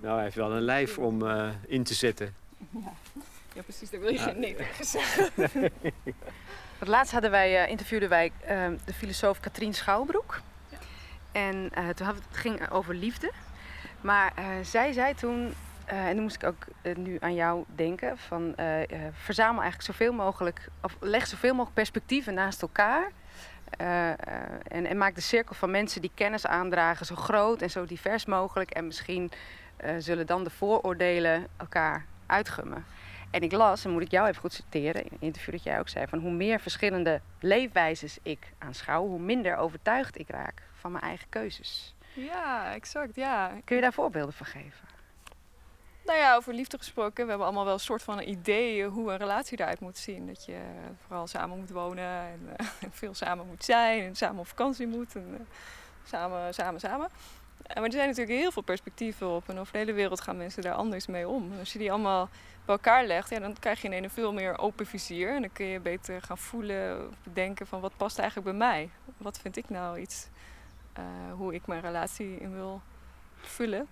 Nou, hij heeft wel een lijf om eh, in te zetten. Ja, precies. Daar wil je geen nee tegen zeggen. (laughs) Het laatst hadden wij, eh, interviewden wij eh, de filosoof Katrien Schouwbroek. En eh, toen we, het ging over liefde. Maar eh, zij zei toen, eh, en dan moest ik ook eh, nu aan jou denken, van eh, verzamel eigenlijk zoveel mogelijk, of leg zoveel mogelijk perspectieven naast elkaar. En, en maak de cirkel van mensen die kennis aandragen zo groot en zo divers mogelijk. En misschien zullen dan de vooroordelen elkaar uitgummen. En ik las, en moet ik jou even goed citeren, in een interview dat jij ook zei, van hoe meer verschillende leefwijzes ik aanschouw, hoe minder overtuigd ik raak van mijn eigen keuzes. Ja, exact. Ja. Kun je daar voorbeelden van geven? Nou ja, over liefde gesproken. We hebben allemaal wel een soort van een idee hoe een relatie eruit moet zien. Dat je vooral samen moet wonen en eh, (laughs) veel samen moet zijn. En samen op vakantie moet. En, eh, samen, samen, samen. Eh, maar er zijn natuurlijk heel veel perspectieven op. En over de hele wereld gaan mensen daar anders mee om. En als je die allemaal bij elkaar legt, ja, dan krijg je ineens een veel meer open vizier. En dan kun je beter gaan voelen, bedenken van wat past eigenlijk bij mij. Wat vind ik nou iets, eh, hoe ik mijn relatie in wil vullen.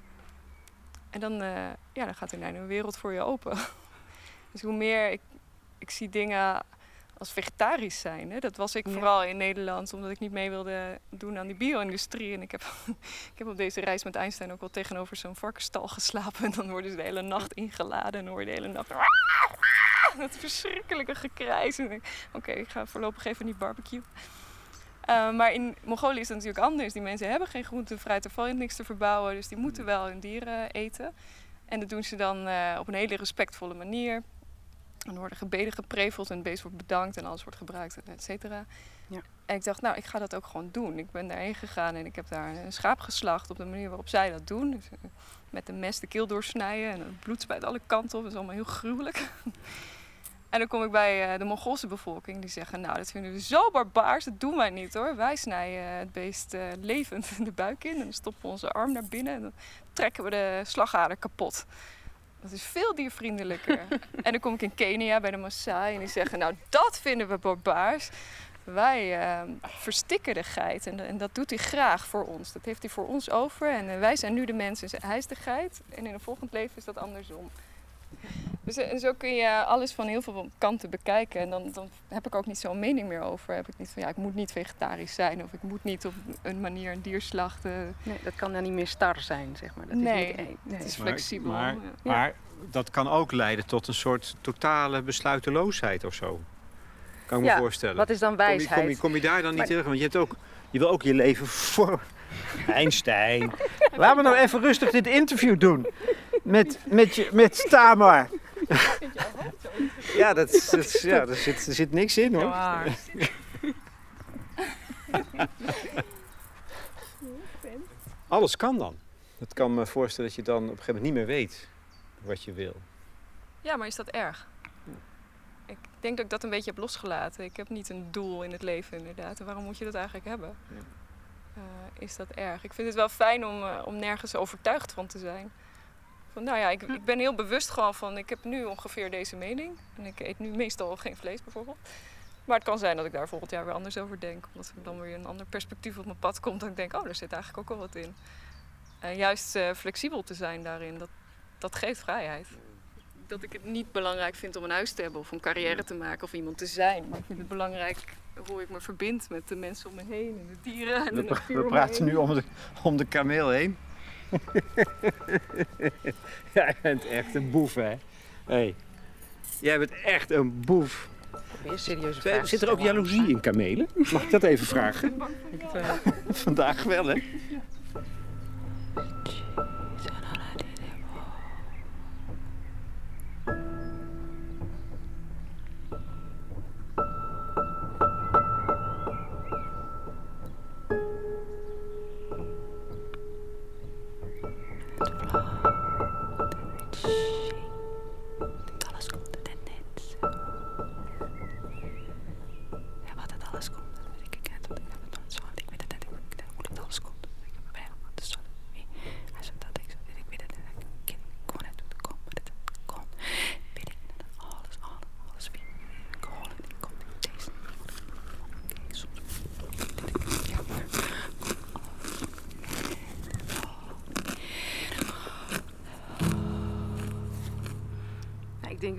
En dan, eh, ja, dan gaat er ineens een wereld voor je open. (laughs) Dus hoe meer ik, ik zie dingen als vegetarisch zijn. Hè? Dat was ik Ja. vooral in Nederland, omdat ik niet mee wilde doen aan die bio-industrie. En ik heb, (laughs) ik heb op deze reis met Einstein ook wel tegenover zo'n varkensstal geslapen. En dan worden ze de hele nacht ingeladen en dan hoor je de hele nacht... (laughs) Dat verschrikkelijke gekrijs. En Oké, ik ga voorlopig even niet barbecue. Uh, maar in Mongolië is het natuurlijk anders. Die mensen hebben geen groente en fruit, er valt niks te verbouwen. Dus die moeten wel hun dieren eten. En dat doen ze dan uh, op een hele respectvolle manier. En er worden gebeden gepreveld en het beest wordt bedankt en alles wordt gebruikt, et cetera. Ja. En ik dacht, nou, ik ga dat ook gewoon doen. Ik ben daarheen gegaan en ik heb daar een schaap geslacht op de manier waarop zij dat doen. Dus, uh, met een mes de keel doorsnijden en het bloed spuit alle kanten op. Dat is allemaal heel gruwelijk. (laughs) En dan kom ik bij uh, de Mongoolse bevolking. Die zeggen, nou, dat vinden we zo barbaars. Dat doen wij niet hoor. Wij snijden het beest uh, levend (laughs) de buik in. En dan stoppen we onze arm naar binnen. En dan trekken we de slagader kapot. Dat is veel diervriendelijker. (laughs) en dan kom ik in Kenia bij de Maasai. En die zeggen, nou, dat vinden we barbaars. Wij uh, verstikken de geit. En, en, dat doet hij graag voor ons. Dat heeft hij voor ons over. En uh, wij zijn nu de mensen. Hij is de geit. En in een volgend leven is dat andersom. Dus Dus, en zo kun je alles van heel veel kanten bekijken. En dan, dan heb ik ook niet zo'n mening meer over. Heb ik niet van ja, ik moet niet vegetarisch zijn of ik moet niet op een manier een dier slachten. Nee, dat kan dan niet meer star zijn, zeg maar. Dat Nee, is niet, één. nee. Het is flexibel. Maar, ja. maar dat kan ook leiden tot een soort totale besluiteloosheid of zo. Kan ik me Ja, voorstellen. Wat is dan Kom je, wijsheid? kom, je, kom je daar dan niet Maar- terug? Want je, hebt ook, je wil ook je leven voor... (laughs) Einstein. Laten we nou even rustig dit interview doen. Met, met, je, met Tamar. Ja, dat, is- dat, ja er, zit, er zit niks in hoor. Ja. Alles kan dan. Het kan me voorstellen dat je dan op een gegeven moment niet meer weet wat je wil. Ja, maar is dat erg? Ik denk dat ik dat een beetje heb losgelaten. Ik heb niet een doel in het leven, inderdaad. En waarom moet je dat eigenlijk hebben? Eh, is dat erg? Ik vind het wel fijn om, eh, om nergens overtuigd van te zijn. Van, nou ja, ik, ik ben heel bewust gewoon van, ik heb nu ongeveer deze mening. En ik eet nu meestal geen vlees bijvoorbeeld. Maar het kan zijn dat ik daar volgend jaar weer anders over denk. Omdat er dan weer een ander perspectief op mijn pad komt. Dat ik denk, oh, daar zit eigenlijk ook wel wat in. En juist eh, flexibel te zijn daarin, dat, dat geeft vrijheid dat ik het niet belangrijk vind om een huis te hebben of een carrière te maken of iemand te zijn. Maar ik vind het belangrijk hoe ik me verbind met de mensen om me heen en de dieren en de We, natuur we om me praten heen. nu om de, om de kameel heen. (laughs) Jij bent echt een boef, hè? Hey. Jij bent echt een boef. Serieuze Zit er ook jaloezie in kamelen? Mag ik dat even vragen? (laughs) Vandaag wel, hè?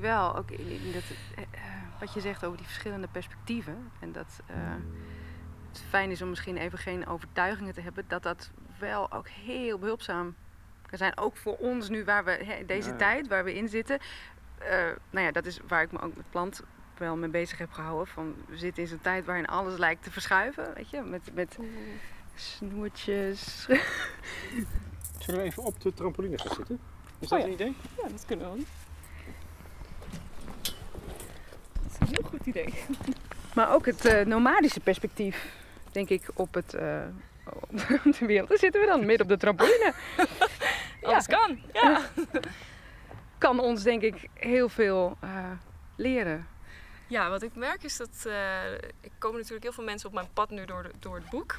Wel, ook in, in dat, eh, eh, wat je zegt over die verschillende perspectieven. En dat eh, het fijn is om misschien even geen overtuigingen te hebben. Dat dat wel ook heel behulpzaam kan zijn. Ook voor ons nu, waar we, hè, deze Ja. tijd waar we in zitten. Eh, nou ja, dat is waar ik me ook met plant wel mee bezig heb gehouden. Van, we zitten in zo'n tijd waarin alles lijkt te verschuiven. Weet je, met, met snoertjes. (laughs) Zullen we even op de trampoline gaan zitten? Is Oh dat ja. een idee? Ja, dat kunnen we doen. Dat is een (laughs) heel goed idee. Maar ook het eh, nomadische perspectief, denk ik, op, het, eh, (laughs) op de wereld. Daar zitten we dan, midden op de trampoline. (laughs) Alles kan. Ja. Kan ons, denk ik, heel veel eh, leren. Ja, wat ik merk is dat eh ik komen natuurlijk heel veel mensen op mijn pad nu door, de- door het boek.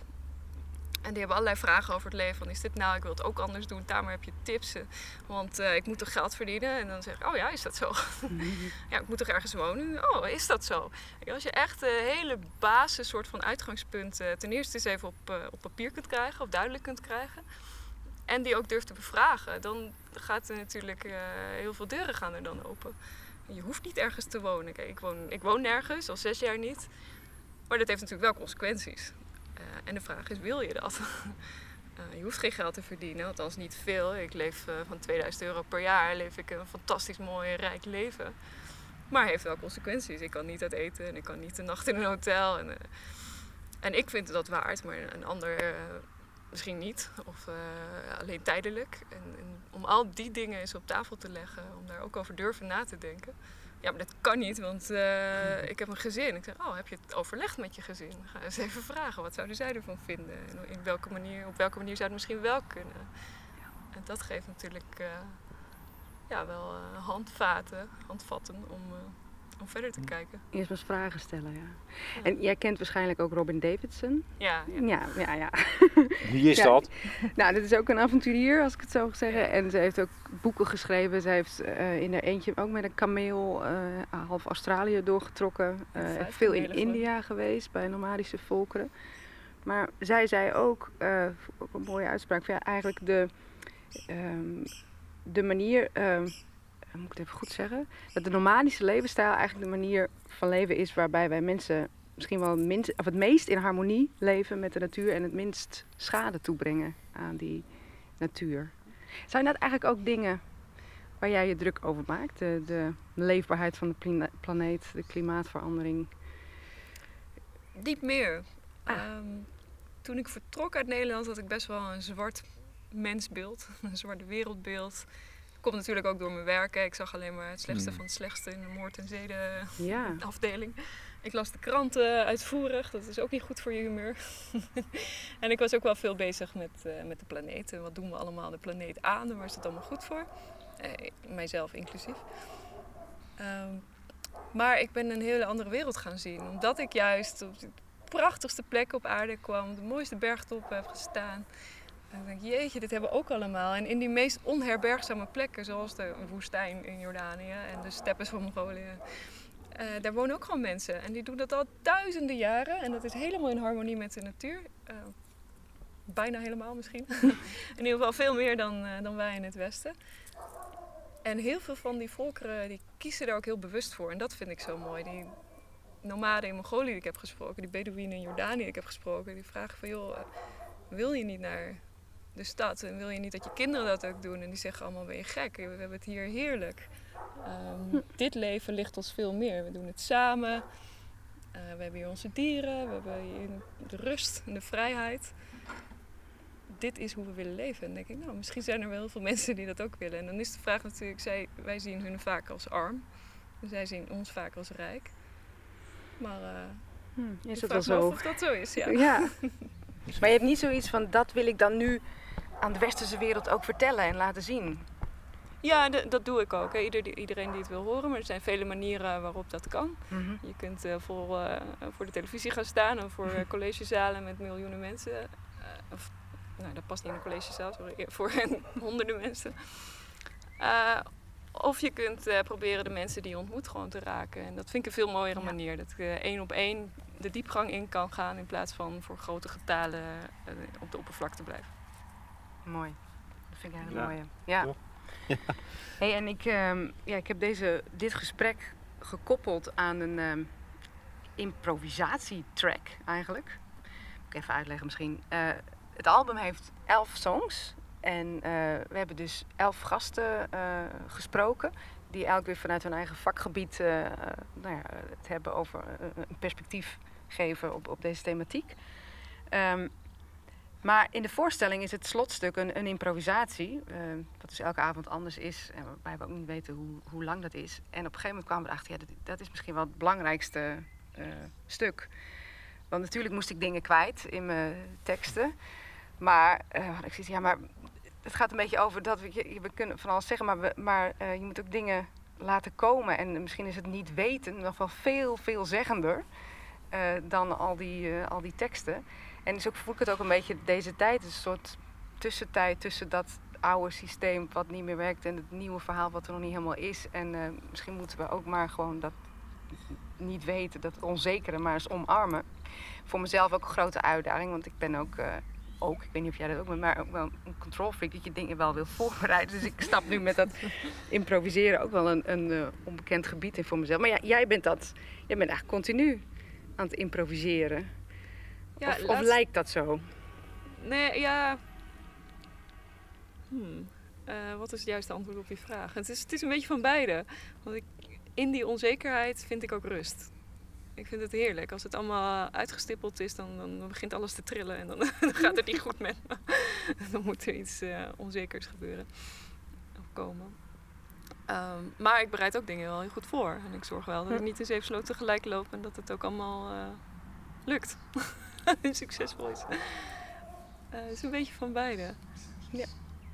En die hebben allerlei vragen over het leven. Van, is dit nou, ik wil het ook anders doen. Tamer, heb je tips? Eh, Want eh, ik moet toch geld verdienen? En dan zeg ik, oh ja, is dat zo? (laughs) ja, ik moet toch ergens wonen? Oh, is dat zo? Als je echt een hele basis soort van uitgangspunt eh, ten eerste eens even op, eh, op papier kunt krijgen. Of duidelijk kunt krijgen. En die ook durft te bevragen. Dan gaat er natuurlijk eh, heel veel deuren gaan er dan open. Je hoeft niet ergens te wonen. Kijk, ik, woon, ik woon nergens, al zes jaar niet. Maar dat heeft natuurlijk wel consequenties. Eh, en de vraag is, wil je dat? (laughs) Eh, je hoeft geen geld te verdienen, althans niet veel. Ik leef eh, van 2000 euro per jaar, leef ik een fantastisch mooi, rijk leven. Maar heeft wel consequenties. Ik kan niet uit eten en ik kan niet een nacht in een hotel. En, en ik vind dat waard, maar een ander misschien niet. Of alleen tijdelijk. En om al die dingen eens op tafel te leggen, om daar ook over durven na te denken. Ja, maar dat kan niet, want eh, ik heb een gezin. Ik zeg, oh, heb je het overlegd met je gezin? Ga eens even vragen, wat zouden zij ervan vinden? En in welke manier, op welke manier zou het misschien wel kunnen? En dat geeft natuurlijk eh, ja, wel eh, handvaten, handvatten om, om verder te kijken. Eerst maar eens vragen stellen, ja. En jij kent waarschijnlijk ook Robin Davidson. Ja, ja. Ja, ja, ja. (laughs) Wie is Ja. dat? Nou, dit is ook een avonturier, als ik het zo mag zeggen. En ze heeft ook boeken geschreven. Ze heeft eh, in haar eentje ook met een kameel eh, half Australië doorgetrokken. Eh, vijf veel in. India geweest, bij nomadische volkeren. Maar zij zei ook, eh, ook een mooie uitspraak, van, ja, eigenlijk de, ehm, de manier... ehm, moet ik het even goed zeggen? Dat de nomadische levensstijl eigenlijk de manier van leven is waarbij wij mensen misschien wel het minst, of het meest in harmonie leven met de natuur en het minst schade toebrengen aan die natuur. Zijn dat eigenlijk ook dingen waar jij je druk over maakt? De, de leefbaarheid van de planeet, de klimaatverandering? Niet meer. Ah. Ehm, toen ik vertrok uit Nederland had ik best wel een zwart mensbeeld, (laughs) een zwart wereldbeeld. Komt natuurlijk ook door mijn werk. hè. Ik zag alleen maar het slechtste Hmm. van het slechtste in de moord- en zeden Ja. afdeling. Ik las de kranten uitvoerig, dat is ook niet goed voor je humeur. (laughs) en ik was ook wel veel bezig met, eh, met de planeet. En wat doen we allemaal de planeet aan en waar is het allemaal goed voor? Eh, mijzelf inclusief. Ehm, maar ik ben een hele andere wereld gaan zien. Omdat ik juist op de prachtigste plek op aarde kwam, de mooiste bergtoppen heb gestaan. En ik denk, jeetje, dit hebben we ook allemaal. En in die meest onherbergzame plekken, zoals de woestijn in Jordanië en de steppes van Mongolië. eh, daar wonen ook gewoon mensen. En die doen dat al duizenden jaren. En dat is helemaal in harmonie met de natuur. Eh, bijna helemaal misschien. (laughs) in ieder geval veel meer dan, eh, dan wij in het Westen. En heel veel van die volkeren die kiezen daar ook heel bewust voor. En dat vind ik zo mooi. Die nomaden in Mongolië die ik heb gesproken, die Bedouinen in Jordanië die ik heb gesproken, die vragen van joh, wil je niet naar de stad en wil je niet dat je kinderen dat ook doen? En die zeggen allemaal ben je gek, we hebben het hier heerlijk. Ehm, Dit leven ligt ons veel meer. We doen het samen. Eh, we hebben hier onze dieren, we hebben hier de rust en de vrijheid. Dit is hoe we willen leven. En dan denk ik, nou, misschien zijn er wel heel veel mensen die dat ook willen. En dan is de vraag natuurlijk, zij, wij zien hun vaak als arm. En zij zien ons vaak als rijk. Maar eh Hm, is dat wel zo? of dat zo is, ja. Ja. (laughs) maar je hebt niet zoiets van dat wil ik dan nu aan de westerse wereld ook vertellen en laten zien. Ja, dat doe ik ook. Hè. Ieder, die- iedereen die het wil horen. Maar er zijn vele manieren waarop dat kan. Mhm. Je kunt eh, voor, eh, voor de televisie gaan staan of voor eh, collegezalen met miljoenen mensen. Of, nou, dat past niet in een collegezaal, sorry. Voor (laughs) honderden mensen. Of je kunt proberen de mensen die je ontmoet gewoon te raken. En dat vind ik een veel mooiere Ja. manier. Dat je één op één de diepgang in kan gaan in plaats van voor grote getalen op de oppervlakte blijven. Mooi. Dat vind ik een hele Ja, mooie. (laughs) Ja. Hey, en ik, ehm, ja, ik heb deze, dit gesprek gekoppeld aan een ehm, improvisatietrack eigenlijk. Moet ik even uitleggen misschien. Eh, het album heeft elf songs. En eh, we hebben dus elf gasten eh, gesproken. Die elk weer vanuit hun eigen vakgebied nou ja, het hebben over een perspectief geven op, op deze thematiek. Ehm, maar in de voorstelling is het slotstuk een, een improvisatie. eh, wat dus elke avond anders is. En waarbij we ook niet weten hoe, hoe lang dat is. En op een gegeven moment kwamen we erachter, ja, dat, dat is misschien wel het belangrijkste eh, stuk. Want natuurlijk moest ik dingen kwijt in mijn teksten. Maar eh, ik ja, maar het gaat een beetje over dat we, we kunnen van alles zeggen, maar, maar eh, je moet ook dingen laten komen. En misschien is het niet weten nog wel veel, veel zeggender dan al die, al die teksten. En dus ook voel ik het ook een beetje, deze tijd een soort tussentijd tussen dat oude systeem wat niet meer werkt en het nieuwe verhaal wat er nog niet helemaal is. En eh, misschien moeten we ook maar gewoon dat niet weten, dat onzekere maar eens omarmen. Voor mezelf ook een grote uitdaging, want ik ben ook, eh, ook ik weet niet of jij dat ook bent, maar ook wel een control freak, dat je dingen wel wil voorbereiden. Dus ik stap nu met dat improviseren ook wel een, een eh, onbekend gebied in voor mezelf. Maar ja, jij bent dat, jij bent eigenlijk continu aan het improviseren. Ja, of, lijkt dat zo? Nee, ja. Hmm. Eh, wat is het juiste antwoord op je vraag? Het is, het is een beetje van beide. Want ik, in die onzekerheid vind ik ook rust. Ik vind het heerlijk. Als het allemaal uitgestippeld is, dan, dan begint alles te trillen en dan, (laughs) dan gaat het niet goed met me. (laughs) dan moet er iets eh, onzekers gebeuren of komen. Ehm, maar ik bereid ook dingen wel heel goed voor. En ik zorg wel dat ik niet in zeven sloten tegelijk loop en dat het ook allemaal eh, lukt. (laughs) (laughs) succesvol is. Eh, het is een beetje van beide. Ja.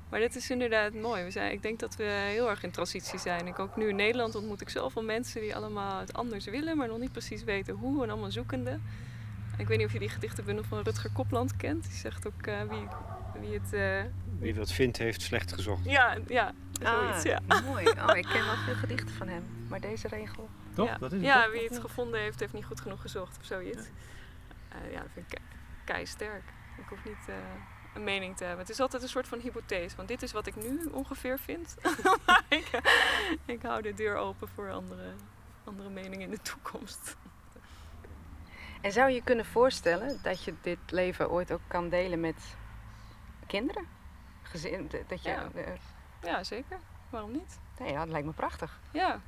Maar dit is inderdaad mooi. We zijn, ik denk dat we heel erg in transitie zijn. Ik ook nu in Nederland ontmoet ik zoveel mensen die allemaal het anders willen, maar nog niet precies weten hoe en allemaal zoekende. Ik weet niet of je die gedichtenbundel van Rutger Kopland kent. Die zegt ook eh, wie, wie het. eh, Wie wat vindt, heeft slecht gezocht. ja, ja, zoiets. Ja. (laughs) mooi. Oh, ik ken wel veel gedichten van hem. Maar deze regel... Toch? Ja, Dat is het ja toch? wie het gevonden heeft, heeft niet goed genoeg gezocht of zoiets. Ja, dat vind ik ke- kei sterk. Ik hoef niet eh, een mening te hebben. Het is altijd een soort van hypothese. Want dit is wat ik nu ongeveer vind. (laughs) maar ik, ik hou de deur open voor andere, andere meningen in de toekomst. En zou je kunnen voorstellen dat je dit leven ooit ook kan delen met kinderen? Gezin, dat je, Ja. eh, Ja, zeker. Waarom niet? nee, ja, dat lijkt me prachtig. Ja,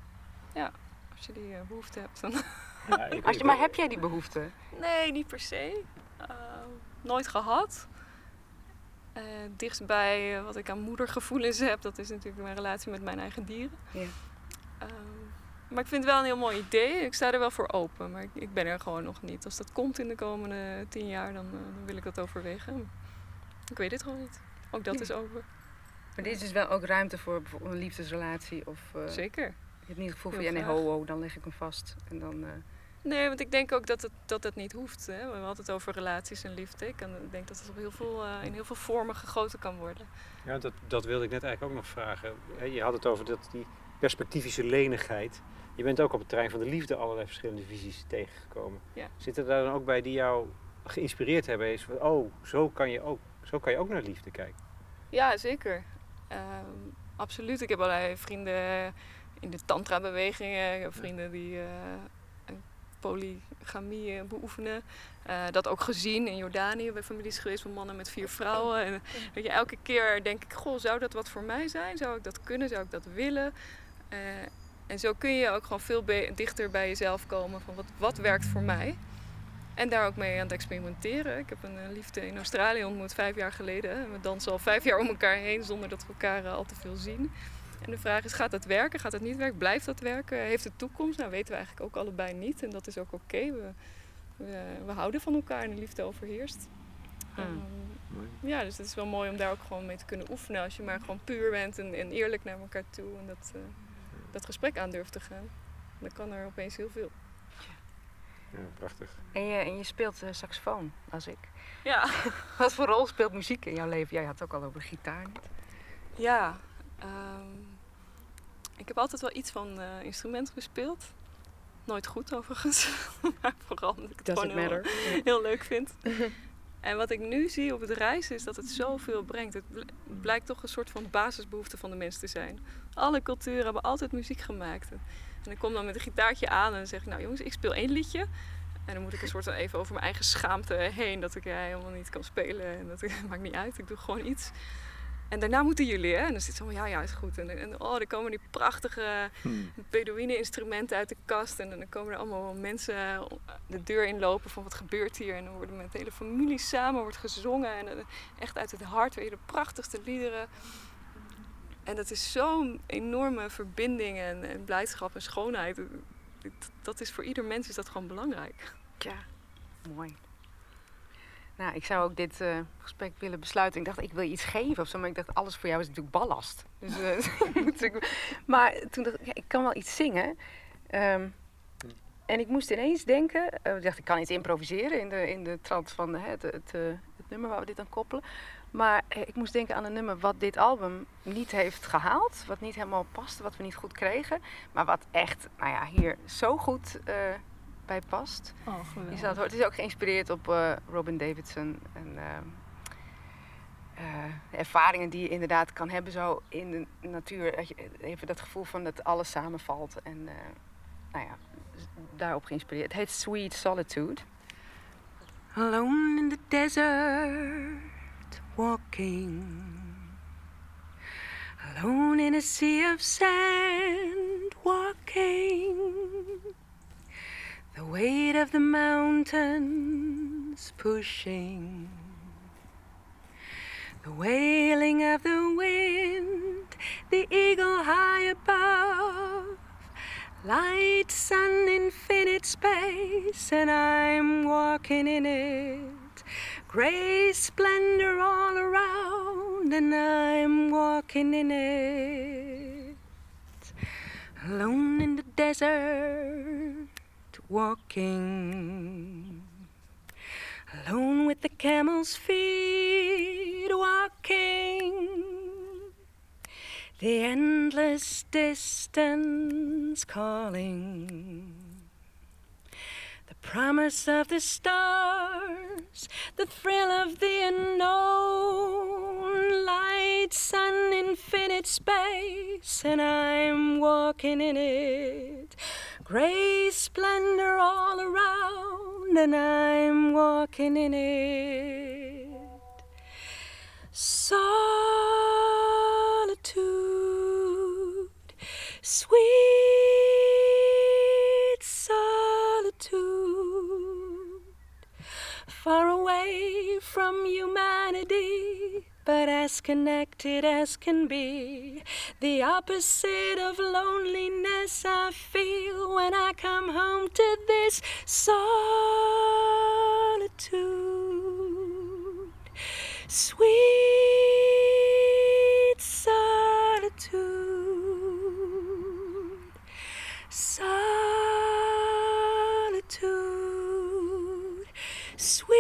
ja. Als je die eh, behoefte hebt, dan... Ja, ik- Als je, maar heb jij die behoefte? Nee, niet per se. Eh, nooit gehad. Eh dichtstbij eh, wat ik aan moedergevoelens heb, dat is natuurlijk mijn relatie met mijn eigen dieren. Ja. Ehm, maar ik vind het wel een heel mooi idee. Ik sta er wel voor open, maar ik, ik ben er gewoon nog niet. Als dat komt in de komende tien jaar, dan, eh, dan wil ik dat overwegen. Ik weet het gewoon niet. Ook dat Ja. is over. Maar dit is dus wel ook ruimte voor bijvoorbeeld een liefdesrelatie? Of uh, Zeker. je hebt niet het gevoel van, ja nee, ho, ho, dan leg ik hem vast. En dan, eh, Nee, want ik denk ook dat het, dat het niet hoeft. Hè? We hadden het over relaties en liefde. Ik, ik denk dat het op heel veel, eh, in heel veel vormen gegoten kan worden. Ja, dat, dat wilde ik net eigenlijk ook nog vragen. Je had het over dat, die perspectivische lenigheid. Je bent ook op het terrein van de liefde allerlei verschillende visies tegengekomen. Ja. Zitten daar dan ook bij die jou geïnspireerd hebben? Is van, oh, zo kan, je ook, zo kan je ook naar liefde kijken. Ja, zeker. Ehm, absoluut. Ik heb allerlei vrienden in de tantra-bewegingen. Ik heb vrienden die eh, polygamie eh, beoefenen. Eh, dat ook gezien in Jordanië bij families geweest van mannen met vier vrouwen. En weet je, elke keer denk ik, goh, zou dat wat voor mij zijn? Zou ik dat kunnen? Zou ik dat willen? Eh, en zo kun je ook gewoon veel dichter bij jezelf komen van wat, wat werkt voor mij. En daar ook mee aan het experimenteren. Ik heb een liefde in Australië ontmoet vijf jaar geleden. En We dansen al vijf jaar om elkaar heen zonder dat we elkaar al te veel zien. En de vraag is, gaat dat werken? Gaat het niet werken? Blijft dat werken? Heeft het toekomst? Nou, weten we eigenlijk ook allebei niet. En dat is ook oké. We, we, we houden van elkaar en de liefde overheerst. Hmm. Ehm, ja, dus het is wel mooi om daar ook gewoon mee te kunnen oefenen. Als je maar gewoon puur bent en, en eerlijk naar elkaar toe. En dat, eh, dat gesprek aan durft te gaan. Dan kan er opeens heel veel. Ja, prachtig. en, je, en je speelt eh, saxofoon, als ik. Ja. (laughs) Wat voor rol speelt muziek in jouw leven? Jij had het ook al over gitaar net. Ja, ehm, ik heb altijd wel iets van eh instrumenten gespeeld. Nooit goed overigens, (laughs) maar vooral omdat ik het gewoon heel, leuk vind. (laughs) en wat ik nu zie op het reizen is dat het zoveel brengt. Het bl- blijkt toch een soort van basisbehoefte van de mens te zijn. Alle culturen hebben altijd muziek gemaakt. En ik kom dan met een gitaartje aan en zeg ik, nou jongens, ik speel één liedje. En dan moet ik een soort van even over mijn eigen schaamte heen dat ik ja, helemaal niet kan spelen. En dat (laughs) maakt niet uit, ik doe gewoon iets. En daarna moeten jullie, hè? En dan zit zo van, ja, ja, is goed. En, en oh, er komen die prachtige Bedouïne-instrumenten uit de kast. En dan komen er allemaal mensen de deur inlopen van, wat gebeurt hier? En dan worden met de hele familie samen wordt gezongen. En eh, echt uit het hart, weet je, de prachtigste liederen. En dat is zo'n enorme verbinding en, en blijdschap en schoonheid. Dat- Dat is voor ieder mens is dat gewoon belangrijk. Ja, mooi. Nou, ik zou ook dit eh, gesprek willen besluiten. Ik dacht, ik wil je iets geven of zo, maar ik dacht, alles voor jou is natuurlijk ballast. Dus, eh, (laughs) (laughs) maar toen dacht ik, ja, ik kan wel iets zingen. Ehm, en ik moest ineens denken, eh, ik dacht, ik kan iets improviseren in de, in de trant van hè, het, het, het nummer waar we dit aan koppelen. Maar ik moest denken aan een nummer wat dit album niet heeft gehaald. Wat niet helemaal paste, wat we niet goed kregen. Maar wat echt, nou ja, hier zo goed bij past. Oh, Je zal het horen. Het is ook geïnspireerd op eh, Robin Davidson. En ehm, eh, ervaringen die je inderdaad kan hebben zo in de natuur. Dat je even dat gevoel van dat alles samenvalt. En eh, nou ja, daarop geïnspireerd. Het heet Sweet Solitude. Alone in the desert, walking. Alone in a sea of sand, walking. Weight of the mountains pushing. The wailing of the wind, the eagle high above. Light, sun, infinite space, and I'm walking in it. Gray splendor all around, and I'm walking in it. Alone in the desert, walking. Alone with the camel's feet, walking. The endless distance calling. The promise of the stars, the thrill of the unknown, lights on infinite space, and I'm walking in it. Gray splendor all around, and I'm walking in it. Solitude, sweet solitude, far away from humanity, but as connected as can be. The opposite of loneliness I feel when I come home to this solitude. Sweet solitude. Solitude. Sweet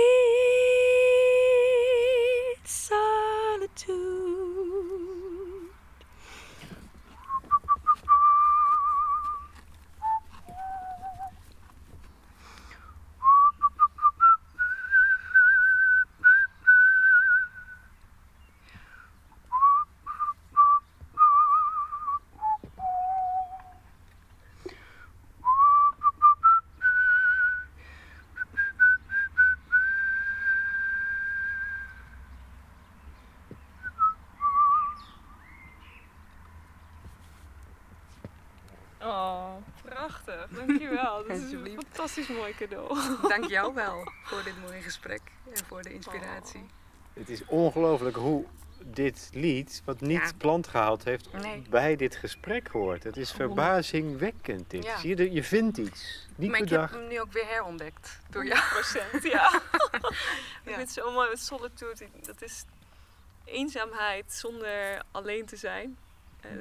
Dankjewel. Dat is een fantastisch mooi cadeau. Dank jou wel voor dit mooie gesprek en voor de inspiratie. Het is ongelooflijk hoe dit lied, wat niet Ja. plant gehaald heeft, Nee. bij dit gesprek hoort. Het is verbazingwekkend dit. Ja. Zie je, je vindt iets. Niet maar ik heb hem nu ook weer herontdekt door jou. 100%, ja. (laughs) (laughs) Ik Ja. vind het zo mooi met solitude. Dat is eenzaamheid zonder alleen te zijn.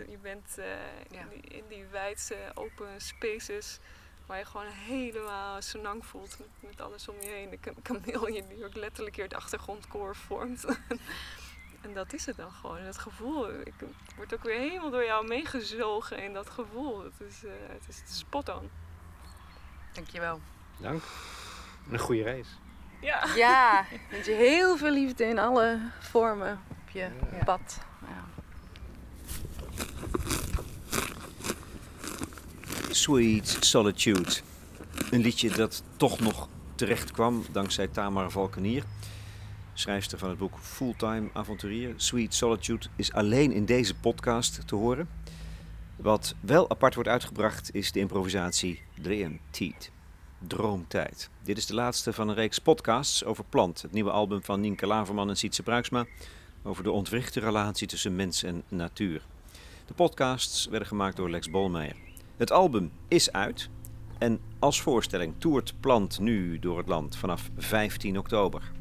Je bent eh, Ja. in, die, in die wijdse open spaces waar je gewoon helemaal senang voelt met, met alles om je heen. De ka- kameel die ook letterlijk hier het achtergrondkoor vormt. (laughs) en dat is het dan gewoon, dat gevoel. Ik word ook weer helemaal door jou meegezogen in dat gevoel. Het is, eh, het is spot on. Dankjewel. Dank. En een goede reis. Ja. Ja, (laughs) ik wens je heel veel liefde in alle vormen op je pad. Ja. Sweet Solitude. Een liedje dat toch nog terecht kwam dankzij Tamara Valkenier. Schrijfster van het boek Fulltime Avonturier. Sweet Solitude is alleen in deze podcast te horen. Wat wel apart wordt uitgebracht is de improvisatie Dreamtijd. Droomtijd. Dit is de laatste van een reeks podcasts over Plant, het nieuwe album van Nienke Laverman en Sietse Bruiksma. Over de ontwrichte relatie tussen mens en natuur. De podcasts werden gemaakt door Lex Bolmeijer. Het album is uit en als voorstelling toert Plant nu door het land vanaf 15 oktober.